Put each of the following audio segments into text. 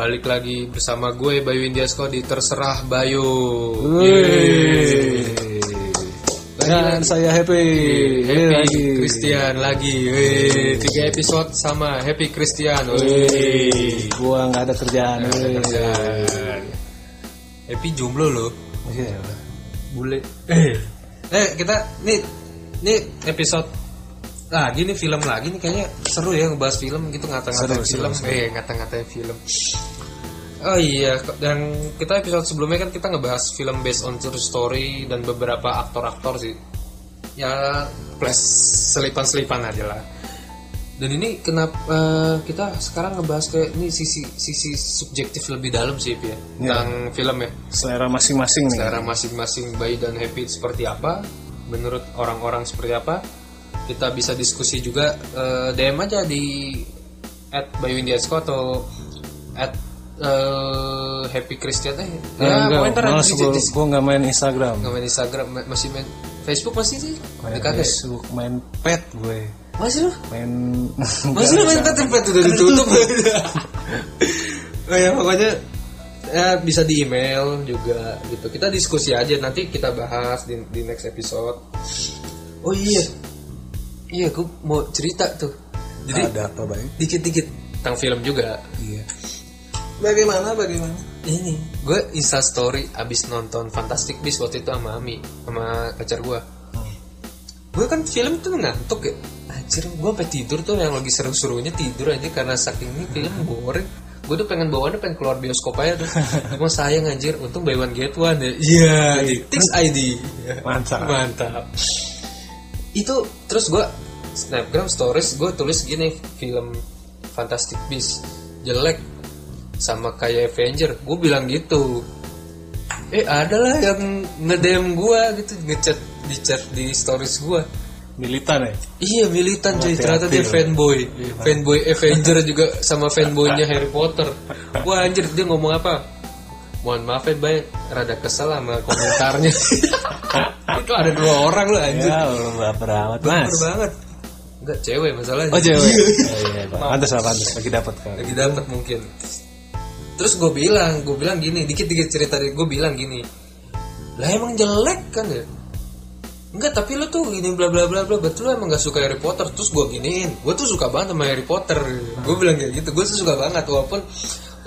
Balik lagi bersama gue Bayu Indiasko di Terserah Bayu. Yeay. Lagi Dan lagi. saya happy, Happy lagi. Christian lagi. Tiga episode sama Happy Christian. Wih. Gua nggak ada kerjaan. weh. Kerjaan. Happy jomblo loh. Iya. Bule. Eh, eh kita nih nih episode lagi nih film lagi nih kayaknya seru ya ngebahas film gitu ngata-ngatain seru, film. seru. Eh, ngata-ngatain film. Oh iya, dan kita episode sebelumnya kan kita ngebahas film based on true story dan beberapa aktor-aktor sih. Ya, plus selipan-selipan aja lah. Dan ini kenapa eh, kita sekarang ngebahas kayak ini sisi sisi subjektif lebih dalam sih ya tentang film ya Selera masing-masing nih. selera masing-masing bayi dan happy seperti apa menurut orang-orang seperti apa kita bisa diskusi juga eh, DM aja di at Bayu Indiasko atau at eh, Happy Christian eh Eh, ya enggak, di- di- gua nggak main Instagram. nggak main Instagram ma- masih main Facebook masih sih? Main dekat ya Facebook, main pet gue. masih lu? Main masih lu main tempat udah ditutup. Oh ya pokoknya ya bisa di email juga gitu. Kita diskusi aja nanti kita bahas di, di next episode. Oh iya. Iya gue mau cerita tuh. Jadi ada apa baik? dikit-dikit tentang film juga. Iya. Bagaimana bagaimana? ini gue insta story abis nonton Fantastic Beasts waktu itu sama Ami sama pacar gue gue kan film tuh ngantuk ya. Anjir gue sampai tidur tuh yang lagi seru-serunya tidur aja karena saking ini film boring. Gue tuh pengen bawaannya pengen keluar bioskop aja tuh. Cuma sayang anjir untung buy one get one ya. Iya di Tix ID Mantap. mantap. Itu terus gue snapgram stories gue tulis gini film Fantastic Beasts jelek sama kayak Avenger gue bilang gitu. Eh ada lah yang ngedem gue gitu ngechat di chat di stories gue Militan ya? iya militan cuy. Hati-hati ternyata dia fanboy. Fanboy Avenger juga sama fanboynya Harry Potter. Wah anjir dia ngomong apa? Mohon maaf ya bay. Rada kesel sama komentarnya. Itu ada dua orang loh anjir. Ya, lu baper amat, Mas. Baper banget. Enggak cewek masalahnya. Oh, cewek. Oh, iya, pantas lah, pantas lagi dapat kan. lagi dapat mungkin terus gue bilang gue bilang gini dikit dikit cerita dari gue bilang gini lah emang jelek kan ya enggak tapi lu tuh gini bla bla bla bla betul lu emang gak suka Harry Potter terus gue giniin gue tuh suka banget sama Harry Potter gue bilang kayak gitu gue tuh suka banget walaupun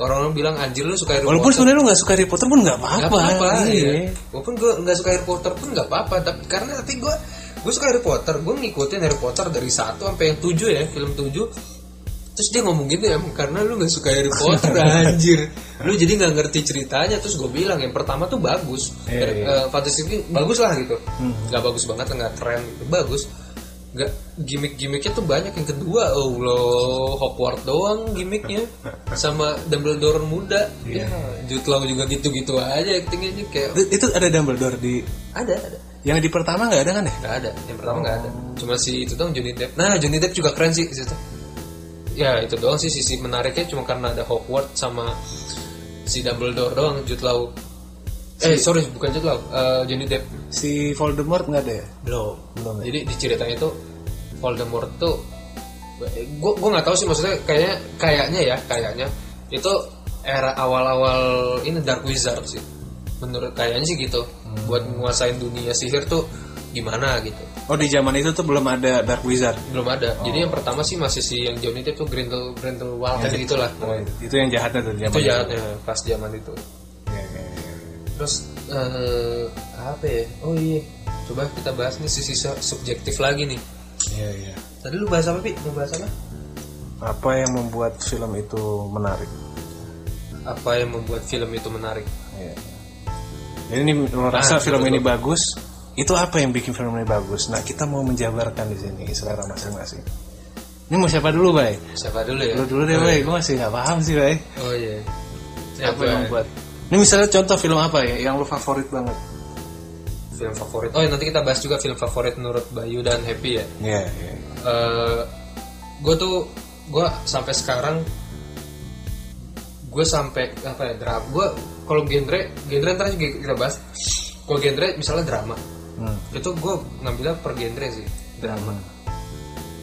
orang-orang bilang anjir lu suka Harry Walaupun Potter sebenarnya lu nggak suka Harry Potter pun Gak apa-apa. apa-apa Iya. iya. Walaupun gue nggak suka Harry Potter pun nggak apa-apa Tapi karena tapi gue Gue suka Harry Potter Gue ngikutin Harry Potter dari satu sampai yang tujuh ya Film tujuh Terus dia ngomong gitu ya Karena lu gak suka Harry Potter anjir. Lu jadi gak ngerti ceritanya Terus gue bilang yang pertama tuh bagus. Iya. eh, Fantastic Beasts bagus lah gitu. Gak bagus banget Gak keren gitu Bagus. Gak gimmick-gimmicknya tuh banyak. Yang kedua Oh Allah Hogwarts doang gimmicknya. Sama Dumbledore muda. Ya Jude Law juga gitu-gitu aja Actingnya kayak Itu ada Dumbledore di ada ada. Yang di pertama nggak ada kan ya? nggak ada yang pertama nggak ada. Cuma si itu dong Johnny Depp. Nah Johnny Depp juga keren sih situ ya itu doang sih. Sisi menariknya cuma karena ada Hogwarts sama si Dumbledore doang Jude Law. Eh sorry bukan Jude Law eh, Johnny Depp. Si Voldemort nggak ada ya? belum. Belum ya? jadi di ceritanya itu Voldemort tuh gue gue nggak tahu sih maksudnya kayaknya kayaknya ya kayaknya itu era awal-awal ini Dark Wizard sih. Menurut kayaknya sih gitu. Hmm. buat menguasain dunia sihir tuh gimana gitu Oh di zaman itu tuh belum ada Dark Wizard. belum ada Oh. jadi yang pertama sih masih si yang Johnny Depp tuh Grendel Grindelwald Ya, kayak gitulah Oh, itu yang jahatnya tuh zaman itu jahatnya pas zaman itu Iya, iya, iya. terus eh, apa ya oh iya coba kita bahas nih sisi su- subjektif lagi nih Iya, iya. tadi lu bahas apa pi mau bahas apa Apa yang membuat film itu menarik? apa yang membuat film itu menarik Iya. Jadi ini lo rasa Ah, film betul. ini bagus? Itu apa yang bikin film ini bagus? Nah kita mau menjabarkan di sini selera masing-masing. Ini mau siapa dulu, Bay? siapa dulu ya Lu dulu deh, Bay. Gue masih nggak paham sih, Bay. oh iya Apa yang membuat? Ini misalnya contoh film apa ya yang lu favorit banget? film favorit oh nanti kita bahas juga film favorit menurut Bayu dan Happy ya Iya, iya. gue tuh gue sampai sekarang gue sampai apa ya drama gue kalau genre genre ntar juga kita bahas kalau genre misalnya drama Hmm. itu gue ngambilnya per genre sih drama.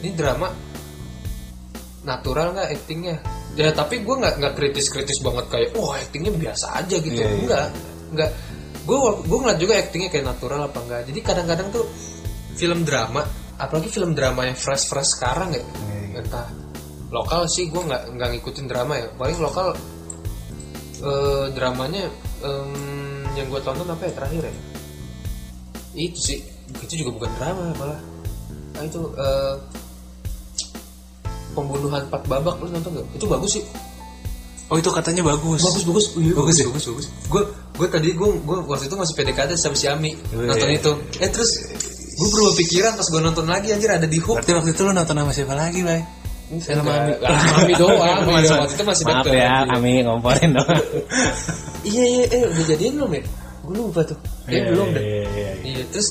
Ini drama natural nggak actingnya? Ya tapi gue nggak nggak kritis kritis banget kayak oh actingnya biasa aja gitu. Iya, iya. enggak enggak gue gue ngeliat juga actingnya kayak natural apa enggak jadi kadang-kadang tuh film drama apalagi film drama yang fresh fresh sekarang ya Iya, iya. entah lokal sih gue nggak nggak ngikutin drama ya. Paling lokal eh, dramanya em, yang gue tonton apa ya terakhir ya itu sih itu juga bukan drama malah ah, itu eh, pembunuhan empat babak lu nonton gak itu bagus sih Oh itu katanya bagus. bagus bagus Iya, Bagus ya? bagus bagus gue gue tadi gue gue waktu itu masih PDKT sama si Ami Oh, nonton iya. itu eh terus gue berubah pikiran pas gue nonton lagi anjir ada di hook Berarti waktu itu lu nonton sama siapa lagi, Bay? Sama Ami. Ami doang iya, waktu itu masih Maaf deket ya, Iya. kami ngomporin doang. iya iya eh udah jadian belum ya gue lupa tuh eh Iya, belum iya, deh iya, iya. iya terus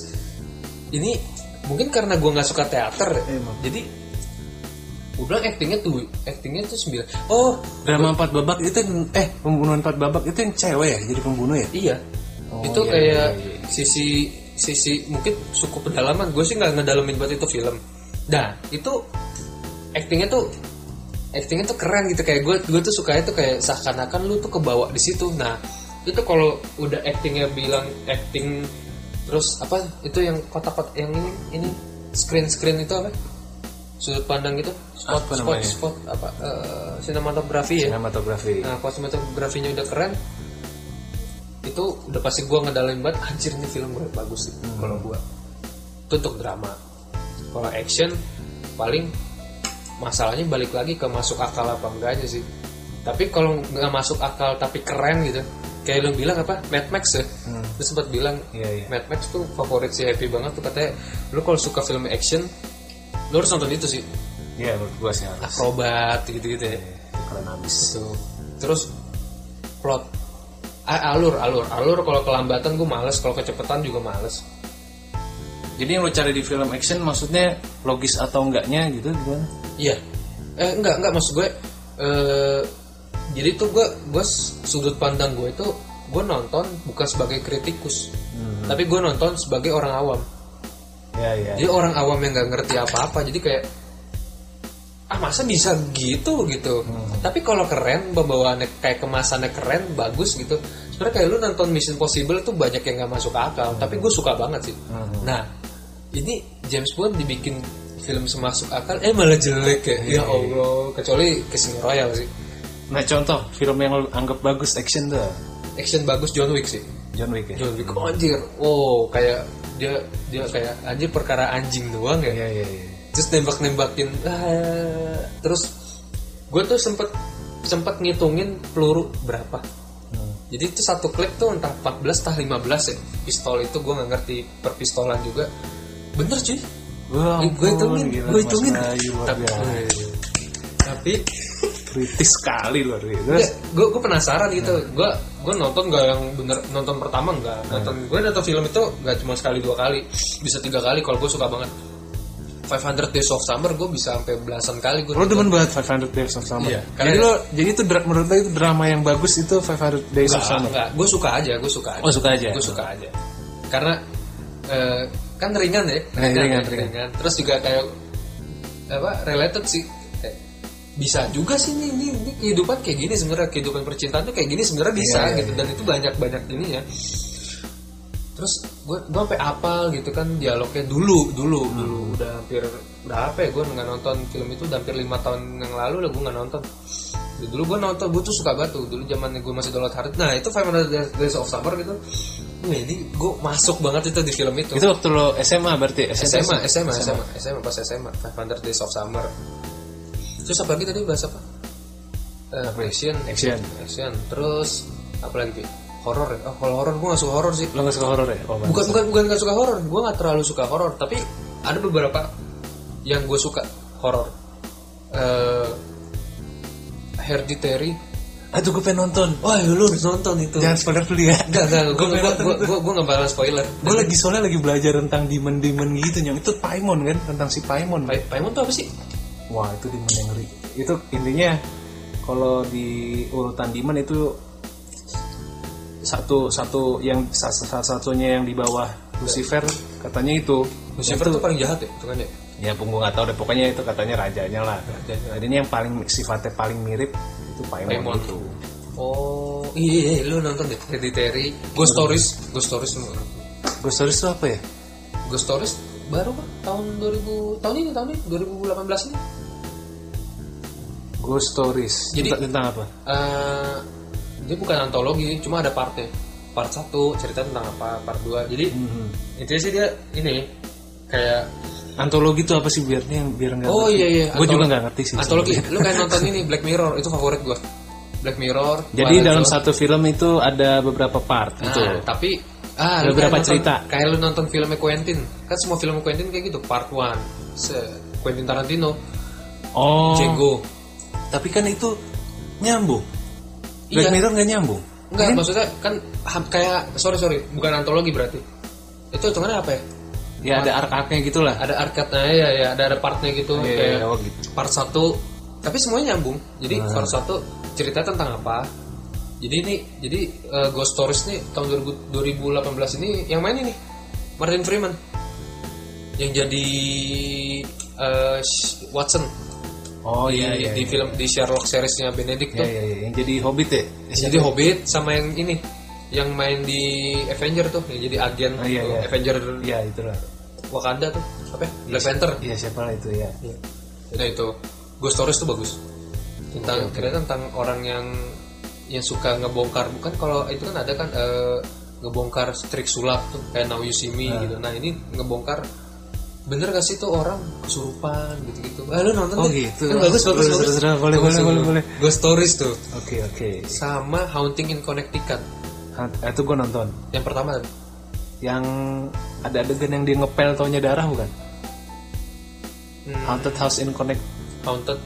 ini mungkin karena gue nggak suka teater ya. Emang. jadi gue bilang actingnya tuh actingnya tuh sembilan oh Drama empat babak itu yang- eh pembunuhan empat babak itu yang cewek ya jadi pembunuh ya? iya Oh, itu iya, kayak iya, iya. sisi sisi mungkin suku pedalaman gue sih nggak ngedalamin buat itu film nah itu actingnya tuh actingnya tuh keren gitu kayak gue gue tuh sukanya tuh kayak seakan-akan lu tuh kebawa di situ nah itu kalau udah actingnya bilang acting terus apa itu yang kotak-kotak yang ini ini screen screen itu apa sudut pandang gitu spot Apa spot namanya? spot apa eh, sinematografi ya Sinematografi. Nah, kalau sinematografinya udah keren, itu udah pasti gue ngedalamin banget. Anjir ini film gue bagus sih. Kalau gue, itu untuk drama. Kalau action, paling masalahnya balik lagi ke masuk akal apa enggaknya sih. Tapi kalau nggak masuk akal tapi keren gitu, kayak lu bilang apa Mad Max ya, Hmm. lu sempat bilang Iya, iya. Mad Max tuh favorit si Happy banget tuh katanya, lu kalau suka film action, lu harus nonton itu sih, Iya, menurut gua sih harus. akrobat gitu-gitu ya. Itu keren abis. Gitu. Terus plot alur alur alur kalau kelambatan gue males kalau kecepatan juga males Jadi yang lo cari di film action maksudnya logis atau enggaknya gitu gimana? iya eh enggak enggak maksud gue eh jadi tuh gue gue sudut pandang gue itu gue nonton bukan sebagai kritikus tapi gue nonton sebagai orang awam. Iya, iya. jadi orang awam yang nggak ngerti apa-apa jadi kayak ah masa bisa gitu? gitu. Tapi kalau keren pembawaannya kayak kemasannya keren bagus gitu. Sebenarnya kayak lu nonton Mission Possible tuh banyak yang nggak masuk akal tapi gue suka banget sih. Nah ini James Bond dibikin film semasuk akal eh malah jelek ya. Ya Allah kecuali Casino Royale sih Nah contoh film yang lo anggap bagus action tuh action bagus John Wick sih. John Wick ya. John Wick. Oh, anjir. Oh kayak dia dia kayak anjir perkara anjing doang ya? Iya iya iya. terus nembak-nembakin ah, terus gue tuh sempet sempet ngitungin peluru berapa. Jadi itu satu klik tuh entah 14 entah 15 ya. Pistol itu gue nggak ngerti perpistolan juga. Bener cuy. Wah, gue hitungin gue hitungin. Tapi, tapi kritis sekali luar biasa. gue gue penasaran gitu gue gue nonton gak yang bener nonton pertama nggak nonton gue nonton film itu nggak cuma sekali dua kali bisa tiga kali kalau gue suka banget 500 Days of Summer gue bisa sampai belasan kali gue Lo demen banget 500 Days of Summer. Iya, Jadi lo jadi itu menurut lo itu drama yang bagus itu 500 Days of Enggak, Summer. enggak. Gue suka aja, gue suka aja. Oh, suka aja. Gue suka aja. Karena eh, kan ringan ya, Nah, ringan, ringan. Terus juga kayak apa related sih. Bisa juga sih nih, ini, ini kehidupan kayak gini sebenarnya. Kehidupan percintaan tuh kayak gini sebenarnya bisa Iya, iya, gitu. Dan itu banyak banyak ini ya. Terus gue gue sampai apal gitu kan dialognya. Dulu dulu Hmm. dulu. Udah hampir udah apa ya? Gue nggak nonton film itu udah hampir lima tahun yang lalu lah gue nggak nonton. Dulu gue nonton gue tuh suka banget tuh. Dulu zaman gue masih download hard nah itu 500 Days of Summer gitu. Ini gue masuk banget itu di film itu. Itu waktu lo SMA berarti? SMA SMA SMA SMA pas SMA 500 Days of Summer terus apa lagi tadi bahas apa? Eh, action. Action. action. Terus apa lagi? Horor ya? Oh, kalau horor gue gak suka horor sih. Lo gak suka horor ya? Oh, bukan bukan bukan gak suka horor gue gak terlalu suka horor tapi ada beberapa yang gue suka horor eh Hereditary. Aduh gue pengen nonton. wah lu harus nonton itu. Jangan spoiler dulu ya. enggak enggak gue pengen gue gue gue nggak bakal spoiler. Gue lagi soalnya lagi belajar tentang demon-demon gitu nyong. Itu Paimon kan? Tentang si Paimon. Pa- Paimon tuh apa sih Wah itu demon yang ngeri. Itu intinya kalau di urutan demon itu satu satu yang sa- salah satunya yang di bawah Lucifer katanya itu Lucifer tuh paling jahat ya itu kan ya ya gue nggak tahu deh pokoknya itu katanya rajanya lah Rajanya. jadi ini yang paling sifatnya paling mirip itu Paimon, Paimon. itu oh iya, iya lu nonton deh Hereditary Ghost Stories Ghost Stories? Ghost Stories itu apa ya Ghost Stories baru kan tahun 2000 tahun ini tahun ini 2018 ini Ghost Stories Jadi- tentang, tentang apa Eh, dia bukan antologi cuma ada partnya part 1 cerita tentang apa part 2 jadi Hmm. intinya sih dia ini kayak antologi itu apa sih biar nih yang biar nggak oh ngerti. iya iya gue juga nggak ngerti sih antologi sebenarnya. lu kayak nonton ini Black Mirror itu favorit gua Black Mirror jadi Twilight dalam Zone. satu film itu ada beberapa part Nah, gitu tapi ah, beberapa kayak nonton- cerita. Kayak lu nonton filmnya Quentin. Kan semua film Quentin kayak gitu, part 1. Se Quentin Tarantino, oh Django. Tapi kan itu nyambung Black Iya. Mirror nggak nyambung Enggak, maksudnya kan kayak sorry sorry, bukan antologi berarti. Itu hitungannya apa ya? ya ada arc-arcnya gitu lah Ada nah ya, ya ada ada partnya gitu Iya, kayak iya, oh gitu. part 1 tapi semuanya nyambung. Jadi part 1 cerita tentang apa? Jadi ini jadi eh, Ghost Stories nih tahun 2000 2018 ini yang main ini Martin Freeman yang jadi Sh- Watson oh di, iya iya di iya. film di Sherlock seriesnya Benedict Iya, tuh. iya, iya. yang jadi Hobbit ya? Jadi Hobbit sama yang ini yang main di Avenger tuh yang jadi agen Oh, iya, tuh, iya. Avenger iya itulah. Wakanda tuh apa ya? Black Panther. iya siapa lah itu ya nah itu. Ghost Stories tuh bagus. Tentang kira tentang orang yang yang suka ngebongkar. Bukan kalau itu kan ada kan eh, ngebongkar trik sulap tuh kayak Now You See Me gitu. Nah ini ngebongkar bener gak sih tuh orang kesurupan gitu-gitu? Ah lu nonton Oh, deh. gitu. Kan bagus bagus Terus, bagus. terus. Boleh, boleh, boleh, boleh. Ghost Stories tuh. Oke oke. Sama Haunting in Connecticut. Ha- itu gue nonton. Yang pertama tadi. Yang ada adegan yang dia ngepel taunya darah bukan? Hmm, Haunted House in Connect Haunted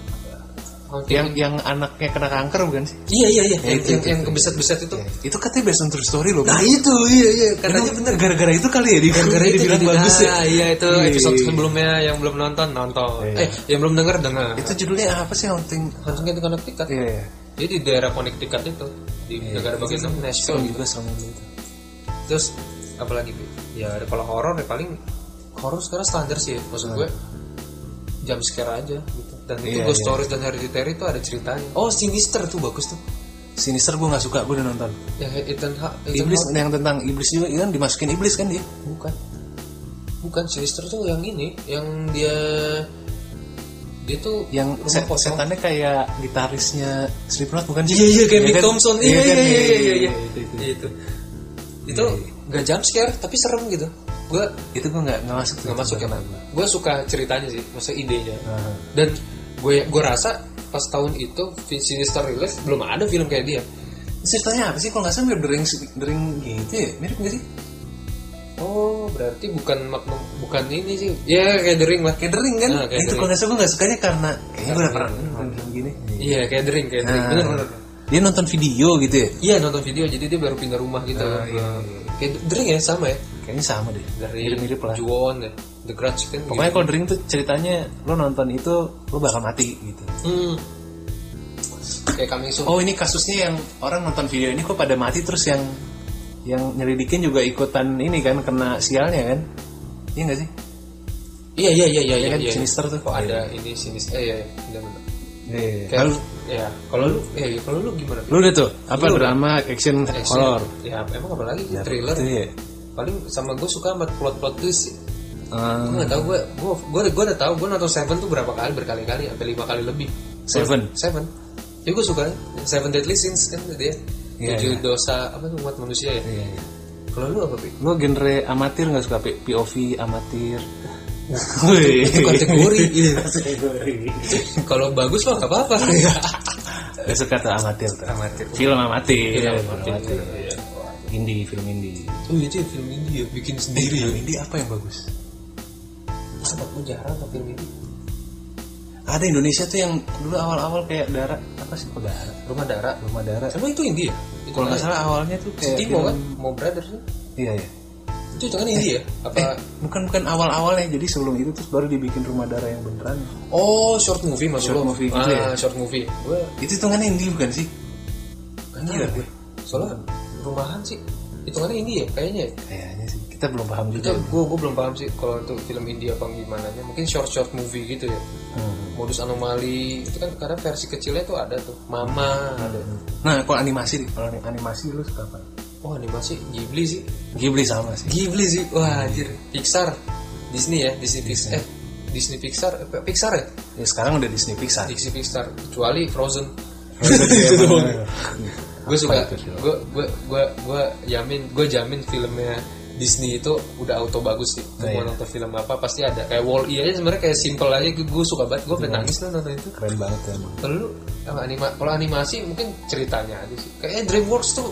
Haunting yang yang anaknya kena kanker bukan sih? Iya iya iya. Ya, yang, itu, yang, itu, yang itu. kebeset-beset itu. Itu katanya based on true story loh nah itu iya iya. Katanya bener. gara-gara itu kali ya di gara-gara itu dibilang bagus ya? Ah, iya itu Iya, episode iya, iya. sebelumnya yang belum nonton nonton. Iya. eh yang belum denger dengar itu judulnya apa sih haunting? Langsung ke Connecticut. Iya iya. Jadi di daerah Connecticut itu di negara bagian serem Nashville gitu. juga serem itu terus apalagi ya kalau horor ya paling horor sekarang standar sih ya. maksud gue jam scare aja gitu dan itu Iya, Ghost iya. Stories dan Hereditary itu ada ceritanya oh Sinister tuh bagus tuh Sinister gue gak suka gue udah nonton yang Ethan Hawke iblis Hawke. yang tentang iblis juga kan dimasukin iblis kan dia bukan bukan Sinister tuh yang ini yang dia dia tuh yang rumah se- kosong. setannya kayak gitarisnya Slipknot bukan sih Iya iya kayak Mick? Thompson. Iya iya iya iya iya. itu itu Iya, itu. Itu nggak jump scare tapi serem gitu. Gue itu gue nggak nggak masuk nggak masuk ya. Gue suka ceritanya sih, maksudnya idenya. Nah, Dan gue gue rasa pas tahun itu Sinister rilis belum ada film kayak dia. ceritanya apa sih kalau nggak salah mirip dering dering gitu ya mirip nggak sih Oh berarti bukan maknum bukan ini sih. Ya kayak The Ring lah. kayak dering kan Ah, kayak itu kalau nggak salah gue nggak sukanya karena kayaknya gue udah pernah nonton film gini Iya kayak The Ring kayak The Ring. Nah, Bener bener. dia nonton video gitu ya Iya nonton video jadi dia baru pindah rumah gitu. Ah, iya, Kayak The Ring ya sama ya. Kayaknya sama deh Dari mirip-mirip lah Juwon ya. The Grudge kan. pokoknya kalau dering tuh ceritanya lo nonton itu lo bakal mati gitu Hmm. Kayak kami soon. oh ini kasusnya yang orang nonton video ini kok pada mati terus yang yang nyelidikin juga ikutan ini kan kena sialnya kan iya nggak sih Iya iya iya iya Iya kan, iya. Sinister tuh. Kok ada ini sinister? Eh iya, iya. benar benar. Iya. Kayak Lalu ya, kalau lu eh kalau lu gimana? lu udah tuh apa Lu drama action Action. horror Ya, emang apa lagi? Thriller. Itu ya. Paling sama gue suka sama plot-plot twist sih. Ah, Gue gak tau gue, gue, gue, gue udah tahu gue nonton Seven tuh berapa kali, berkali-kali, sampai lima kali lebih. Seven? Seven. Ya gue suka Seven Deadly Sins kan dia. Iya, Tujuh iya. dosa apa tuh umat manusia ya. Iya, iya. Kalau lu apa Pi? Lu genre amatir nggak suka Pi? POV amatir? Itu kategori. Kategori. Kalau bagus mah gak apa-apa. Gak suka tuh amatir tuh. Amatir. Film amatir. Film Film amatir. amatir. Iya. Indie, film indie. Oh iya dia film indie ya, bikin sendiri ya. Film indie apa yang bagus? Sempat gue jarang ke film indie. Ada Indonesia tuh yang dulu awal-awal kayak darah apa sih kok darah? Rumah Dara. Rumah darah. Emang itu indie ya? Itu Kalau nggak salah awalnya tuh kayak film- kan? Mo Brothers kan? Iya iya. Itu itu kan indie ya? Apa? Eh, bukan bukan awal-awalnya. Jadi sebelum itu terus baru dibikin rumah darah yang beneran. Oh, short movie maksud Short movie gitu ah, ya? short movie. Gue Itu hitungannya indie bukan sih? nggak tahu gue. Soalnya rumahan sih. Hitungannya indie ya kayaknya. ya? Kayaknya sih. Kita kita belum paham itu juga gue gue belum paham sih kalau untuk film India apa gimana mungkin short short movie gitu ya. Hmm. modus anomali itu kan karena versi kecilnya tuh ada tuh. Mama ada. Nah kalau animasi nih kalau animasi lu suka apa? Oh animasi Ghibli sih. Ghibli sama sih. Ghibli sih. Wah anjir. Pixar. Disney ya Disney Pixar. Eh Disney Pixar eh, Pixar ya? Ya sekarang udah Disney Pixar. Disney Pixar. Kecuali Frozen. Itu doang gue suka gue gue gue gue jamin gue jamin filmnya Disney itu udah auto bagus sih. Nah, mau iya. nonton film apa pasti ada. Kayak Wall E aja sebenarnya kayak simple aja. Gue suka banget. Gue pengen nangis tuh nonton itu. keren banget ya Kalau lu anima, kalau animasi mungkin ceritanya aja sih. Kayaknya DreamWorks tuh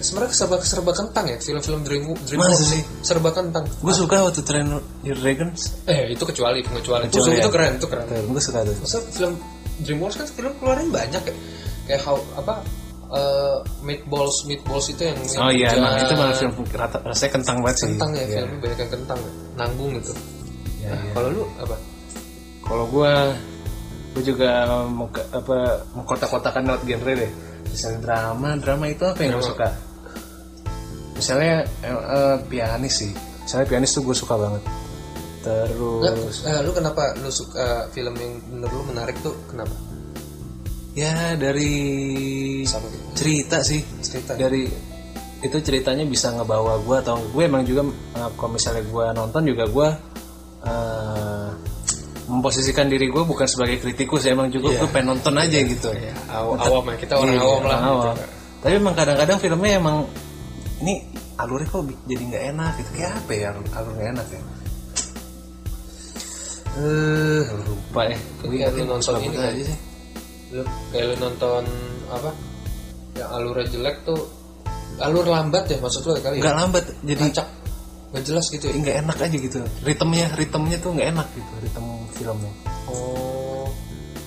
sebenarnya serba serba kentang ya film-film Dream DreamWorks sih? serba kentang. gue suka waktu Train Your Dragons Eh itu kecuali kecuali. Itu, Kecuali itu ya? keren itu keren. gue suka tuh Masa film DreamWorks kan film keluarin banyak ya. Kayak how apa eh, Meatballs Meatballs itu yang oh iya yang emang itu malah film rata, rasanya kentang banget sih. Kentang ya Iya. filmnya banyak yang kentang nanggung gitu Iya, Nah, iya. kalau lu apa? Kalau gue gue juga mau ke- apa mau kotak-kotakan lewat genre deh. Misalnya drama drama itu apa yang Drama. suka? Misalnya eh, pianis sih. Misalnya pianis tuh gue suka banget. Nggak, terus eh, lu kenapa lu suka film yang menurut lu menarik tuh kenapa ya dari Sama cerita sih. Cerita. Dari itu ceritanya bisa ngebawa gue atau gue emang juga eh, kalau misalnya gue nonton juga gue eh, memposisikan diri gue bukan sebagai kritikus emang juga Iya. gue pengen nonton aja gitu. ya, aw- awam ya kita orang Iya, awam lah orang awam. gitu. tapi emang kadang-kadang filmnya emang ini alurnya kok jadi nggak enak gitu. Kayak apa ya alur, nggak enak ya? Eh lupa ya. Yakin nonton ini banget kan? aja sih lu kayak lu nonton apa? Yang alurnya jelek tuh alur lambat ya maksud lu kali nggak ya lambat jadi acak nggak jelas gitu ya? nggak enak aja gitu. Ritmenya ritmenya tuh nggak enak gitu ritme filmnya. Oh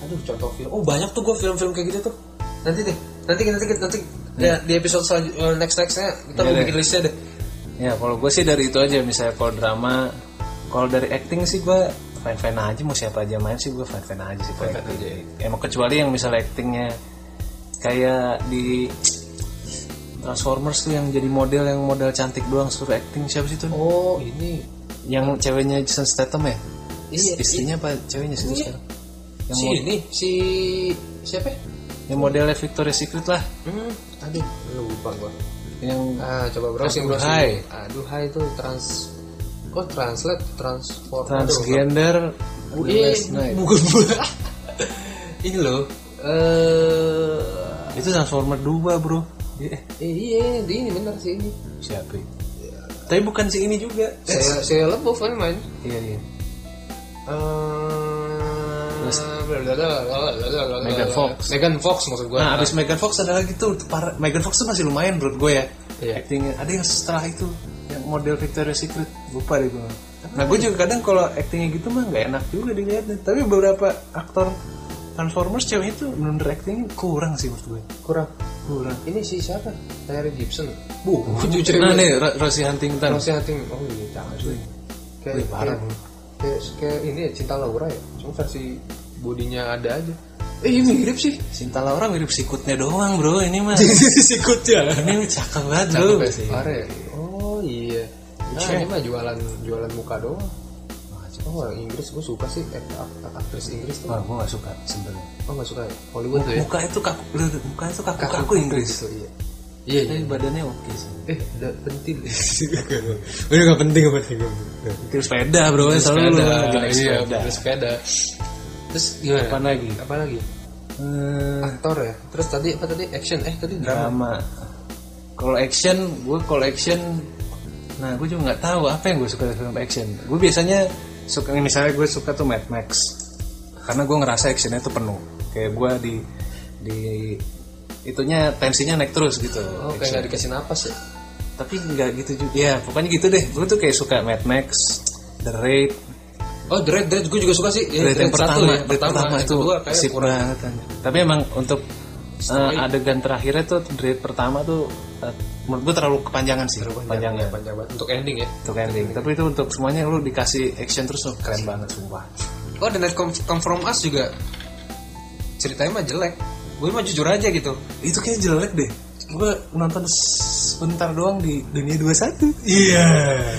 aduh contoh film. Oh banyak tuh gue film-film kayak gitu tuh. Nanti deh nanti nanti nanti ya, di episode selanjutnya next nextnya kita Iya mau deh. bikin listnya deh. Ya kalau gue sih dari itu aja misalnya kalau drama, kalau dari acting sih gue fine fine aja mau siapa aja main sih gue fine fine aja sih kalau Fine-fine acting. Emang kecuali yang misalnya actingnya kayak di Transformers tuh yang jadi model yang model cantik doang suruh acting siapa sih tuh? oh ini Yang ceweknya Jason Statham ya? Iya, Istrinya apa ceweknya sih Iya. sekarang? Yang, si ini si siapa ya? yang modelnya Victoria's Secret lah, hmm aduh lupa gua yang ah coba browsing browsing hai. aduh hai itu trans kok translate transform transgender. aduh, iya Last Night. bukan ini loh eh Itu Transformer 2 bro. Eh, eh, iya di ini benar sih ini siapa? ya? Tapi bukan si ini juga. saya saya lebih kan main Iya iya. Megan Fox. Megan Fox maksud gua. Nah, abis Megan Fox ada lagi tuh, para, Megan Fox tuh masih lumayan menurut gue ya. Iya. Actingnya. Ada yang setelah itu, model Victoria's Secret, lupa deh gue. Nah, gue juga kadang kalau actingnya gitu mah nggak enak juga dilihatnya. Tapi beberapa aktor Transformers cewek itu bener actingnya kurang sih menurut gue. kurang. Kurang. Ini si siapa? Tyree Gibson. Bu, cucu Nah nih, Ro- Rosie Huntington. Rosie Hunting. Oh iya, jangan sih. Kayak, Wih, parah, kayak, bro. kayak, kayak ini ya Cinta Laura ya. Cuma versi bodinya ada aja. Eh, iya mirip sih. Cinta Laura mirip sikutnya doang bro, ini mah. Sikutnya. ini cakep banget bro. Cakep ya? Parah ya? Oh iya. Nah, ini mah jualan jualan muka doang. Oh, orang Inggris gue suka sih eh, ak- aktris Inggris tuh. Wah, gue gak suka sebenarnya. Oh nggak suka ya? Hollywood tuh ya? Muka itu kaku, muka itu kaku kaku Inggris. gitu iya. Iya, iya. Tapi badannya oke sih. Eh, udah pentil. Udah gak penting apa penting. Itu sepeda bro, selalu lu lagi naik iya, sepeda. sepeda. Terus gimana? Apa lagi? Apa lagi? Hmm, Aktor ya. Terus tadi apa tadi? Action. Eh, tadi drama. drama. Kalau action, gue kalau action, nah gue juga nggak tahu apa yang gue suka dari film action. Gue biasanya suka, misalnya gue suka tuh Mad Max, karena gue ngerasa actionnya tuh penuh. Kayak gue di di itunya tensinya naik terus gitu. Oh, kayak action. gak dikasih napas ya? Tapi nggak gitu juga. Ya pokoknya gitu deh. Gue tuh kayak suka Mad Max, The Raid, Oh, Dread, Dread gue juga suka sih. Ya, Dread yang satu pertama, ya. Dread pertama yang itu sip kurang. banget. Tapi emang untuk uh, adegan terakhirnya tuh Dread pertama tuh uh, menurut gue terlalu kepanjangan sih, Panjang, panjangnya ya, panjang banget. Untuk ending ya. untuk ending. Tapi itu untuk semuanya lu dikasih action terus oh, keren banget sumpah. Oh, The Night Come, Come From Us juga ceritanya mah jelek. Gue mah jujur aja gitu. Itu kayak jelek deh. Gue nonton sebentar doang di dunia 21 Iya.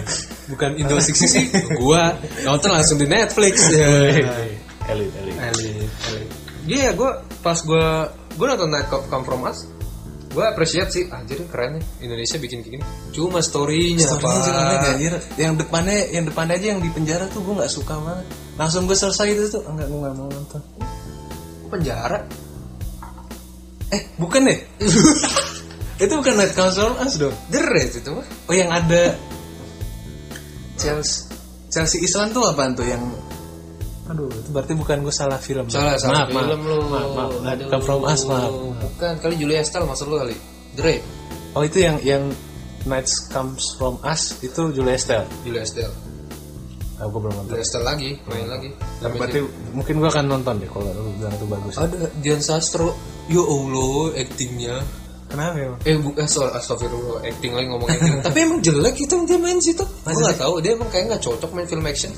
Bukan Indo Six sih. Gua nonton langsung di Netflix. Ya. elit Elit, elit. Iya, gue pas gue gue nonton Night Cop Come From Us, gue appreciate sih, anjir keren nih Indonesia bikin kayak gini. Cuma story-nya, Story-nya Pak. anjir. Yang depannya, yang depannya aja yang di penjara tuh gue nggak suka banget. Langsung gue selesai itu tuh, enggak gue nggak mau nonton. penjara. Eh, bukan deh. itu bukan Night From Us dong. The Raid itu mah. Oh yang ada Chelsea Chelsea Island tuh apaan tuh yang Aduh, itu berarti bukan gue salah film. Salah, salah maaf, film maaf, lu. Maaf, maaf. Aduh. Come From Us, maaf. Bukan, kali Julia Estelle maksud lu kali. The Raid, Oh itu yang yang Nights Comes From Us itu Julia Estelle. Julia Estelle. Ah, gue belum nonton. Julia Estelle lagi, main lagi. Tapi Berarti mungkin gue akan nonton deh kalau lu bilang itu bagus. ada Dian Sastro. Ya Allah, actingnya. Kenapa ya? Eh, bu, eh sorry, astagfirullah, acting lagi ngomong acting. Tapi emang jelek itu dia main situ. Gue nggak tahu, dia emang kayak nggak cocok main film action.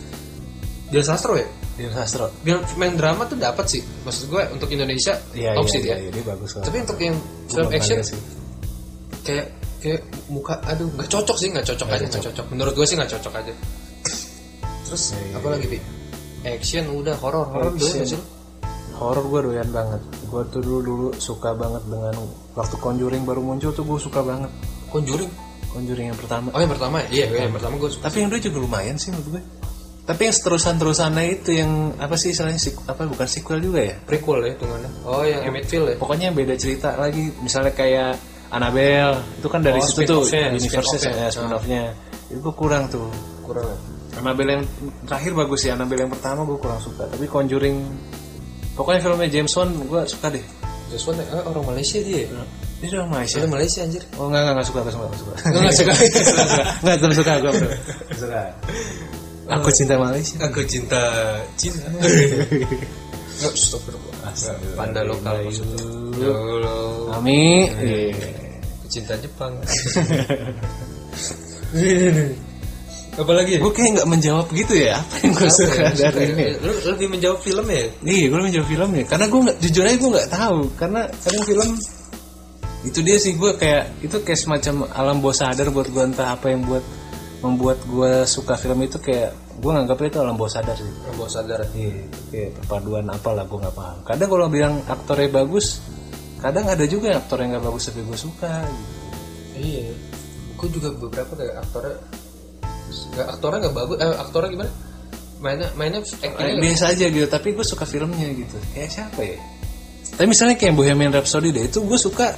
Dian Sastro ya? Dian Sastro. Main drama tuh dapat sih. Maksud gue untuk Indonesia Iya, top iya, sih iya, dia. iya, bagus. Tapi untuk yang film action kayak kayak muka aduh nggak cocok sih nggak cocok aja nggak cocok. Menurut gue sih nggak cocok aja. Terus Iya, iya, apa lagi bi? Action udah horor horor nggak sih? lu? Horor gue doyan banget. Gue tuh dulu dulu suka banget dengan waktu Conjuring baru muncul tuh gue suka banget. Conjuring. Conjuring yang pertama. Oh yang pertama ya? Iya yang pertama gue suka. Tapi yang dulu juga lumayan sih menurut gue. Tapi yang terusan-terusannya itu yang apa sih istilahnya sik- apa bukan sequel juga ya? Prequel ya hitungannya. Oh yang Emmett ya? Pokoknya yang beda cerita lagi. Misalnya kayak Annabelle itu kan dari Oh, situ tuh universe ya spin-off-nya. Itu gue kurang tuh. Kurang. ya? Annabelle yang terakhir bagus sih. Annabelle yang pertama gue kurang suka. Tapi Conjuring pokoknya filmnya James Wan gue suka deh. Joshua eh, orang Malaysia dia. Dia orang Malaysia. Dia Malaysia anjir. Oh enggak enggak enggak suka enggak suka enggak suka. Lu nggak suka? Enggak suka gue bro. Nggak suka. Aku cinta Malaysia. Aku cinta Cina. Nggak, Astagfirullah. Panda lokal maksudnya. Ya Allah. Ami. Cinta Jepang. Apalagi? Gue kayak nggak menjawab gitu ya apa yang gue Apa suka ya? dari ini. ya? Lu lebih menjawab film ya? Iya, gue menjawab filmnya karena gue nggak jujur aja gue nggak tahu karena kadang film itu dia sih gue kayak itu kayak semacam alam bawah sadar buat gue entah apa yang buat membuat gue suka film itu kayak gue nganggapnya itu alam bawah sadar sih. Bawah sadar. Iya, kayak perpaduan apalah gue nggak paham. Kadang kalau bilang aktornya bagus, kadang ada juga yang aktor yang nggak bagus tapi gue suka. Gitu. Iya. Gue juga beberapa kayak aktornya nggak aktornya nggak bagus. Eh, aktornya gimana? Mainnya mainnya actingnya biasa aja gitu, tapi gue suka filmnya gitu. Kayak siapa ya? Tapi misalnya kayak Bohemian Rhapsody deh, itu gue suka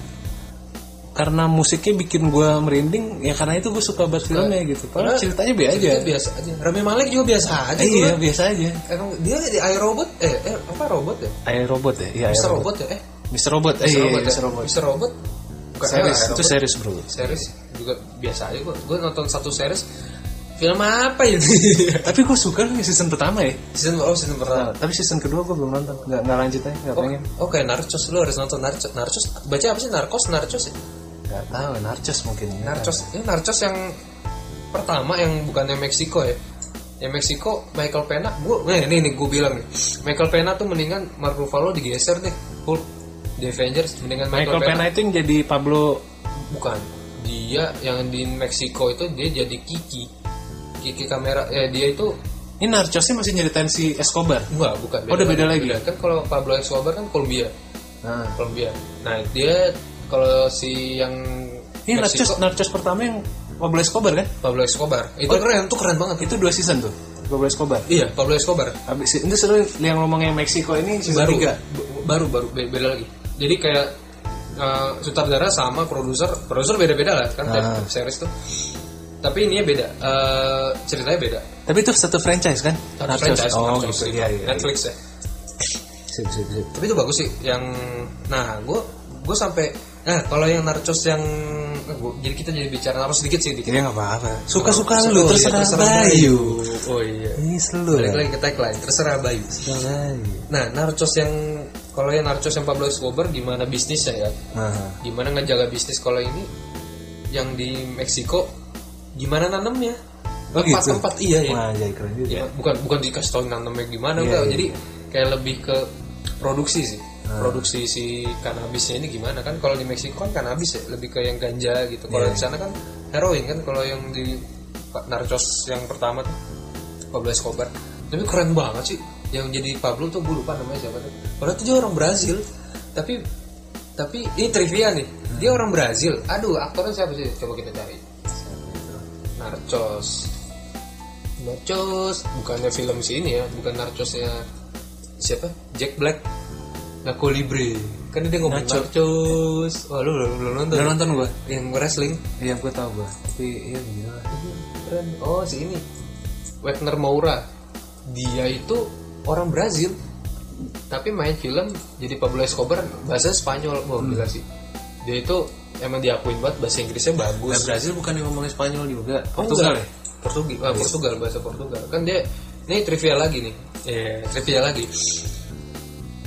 karena musiknya bikin gue merinding, ya karena itu gue suka banget filmnya gitu. Padahal ceritanya biasa aja. Biasa aja. Rami Malek juga biasa aja. Eh, iya biasa aja. Emang dia di iRobot eh, eh apa robot ya? Air robot ya? Iya. Air Robot ya? Eh, Mr. Robot. Eh, Mr. iya, Robot iya, ya? Mr. Robot. Mr. Robot. Bukan, Series, eh, itu Robot. series bro. series juga biasa aja gua. Gua nonton satu series film apa ya? Tapi gue suka nih season pertama ya. season oh season pertama. Nah, tapi season kedua gue belum nonton. Nggak, nggak lanjut aja, nggak Oh, pengen. oh kayak Narcos lu harus nonton Narcos. Narcos baca apa sih Narcos? Narcos ya? Nggak tahu, Narcos mungkin. Narcos. Ini Narcos yang pertama yang bukannya Meksiko ya. Yang Meksiko Michael Pena, gua nih nih, nih gue bilang nih. Michael Pena tuh mendingan Mark Ruffalo digeser deh. Hulk The Avengers mendingan Michael Pena itu yang jadi Pablo bukan. Dia yang di Meksiko itu dia jadi Kiki. Kiki kamera eh dia itu ini Narcosnya masih nyeritain si Escobar. enggak bukan. Oh, udah beda lagi. Kan kalau Pablo Escobar kan Colombia. Nah, Colombia. Nah, dia kalau si yang ini Narcos, Narcos pertama yang Pablo Escobar kan? Pablo Escobar. Itu Oh. keren, tuh keren banget. Itu dua season tuh. Pablo Escobar. Iya, Pablo Escobar. Habis itu seru yang ngomongnya Meksiko ini season baru 3. b- baru baru be- beda lagi jadi kayak uh, sutradara sama produser produser beda-beda lah kan tiap Ah. series tuh tapi ini beda uh, ceritanya beda Tapi itu satu franchise kan? Satu Narcos. franchise Oh, Narcos gitu. gitu. Iya, iya. Netflix ya Sip, sip, sip. tapi itu bagus sih yang nah gue gue sampai nah kalau yang narcos yang eh, jadi kita jadi bicara narcos sedikit sih dikit Iya nggak apa-apa. Suka-suka Oh, lu, iya, terserah, Bayu. oh iya Ini selalu. balik lagi ke tagline terserah Bayu Bayu. nah narcos yang kalau yang narcos yang Pablo Escobar gimana bisnisnya ya Nah, gimana ngejaga bisnis kalau ini yang di Meksiko gimana nanemnya Oh, gitu? tempat-tempat iya ya Wah, jadi keren juga. Ya, bukan bukan dikasih tau nanemnya gimana Iya, enggak iya. jadi kayak lebih ke produksi sih produksi si kanabisnya ini gimana? Kan kalau di Meksiko kan kanabis ya lebih ke yang ganja gitu. Kalau Iya. di sana kan heroin kan kalau yang di Narcos yang pertama tuh Pablo Escobar. Tapi keren banget sih yang jadi Pablo tuh gue lupa namanya siapa tuh. Padahal tuh dia orang Brazil tapi tapi ini trivia nih. Dia orang Brazil. Aduh aktornya siapa sih? Coba kita cari. Narcos. Narcos. Bukannya film si ini ya bukan Narcosnya siapa? Jack Black Naco Libre kan dia ngomong Nacho. Narcos wah lu belum belum nonton Udah nonton gue? yang wrestling Iya gue tau gue. Tapi iya gila. keren oh si ini Wagner Moura dia itu orang Brazil tapi main film jadi Pablo Escobar bahasa Spanyol wah gila sih dia itu emang diakuin banget bahasa Inggrisnya Nah, bagus Brazil bukan yang ngomongin Spanyol juga. Oh, Portugal enggak. ya? Portugal, ah, Portugal bahasa Portugal. Kan dia ini trivia lagi nih. Eh, trivia lagi.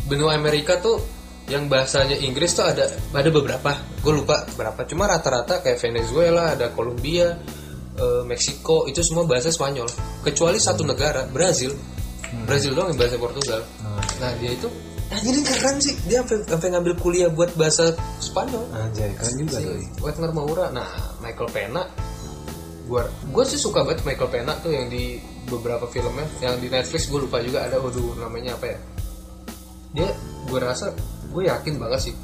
Benua Amerika tuh yang bahasanya Inggris tuh ada ada beberapa. Gue lupa berapa. Cuma rata-rata kayak Venezuela, ada Kolombia, eh, Meksiko itu semua bahasa Spanyol. Kecuali satu negara, Brazil. Brazil doang yang bahasa Portugal. Nah, dia itu anjir ini keren sih. Dia sampai ngambil kuliah buat bahasa Spanyol Anjay, keren juga si tuh. Wagner Moura nah Michael Pena gua gue sih suka banget Michael Pena tuh yang di beberapa filmnya yang di Netflix gue lupa juga ada waduh namanya apa ya dia gue rasa gue yakin banget sih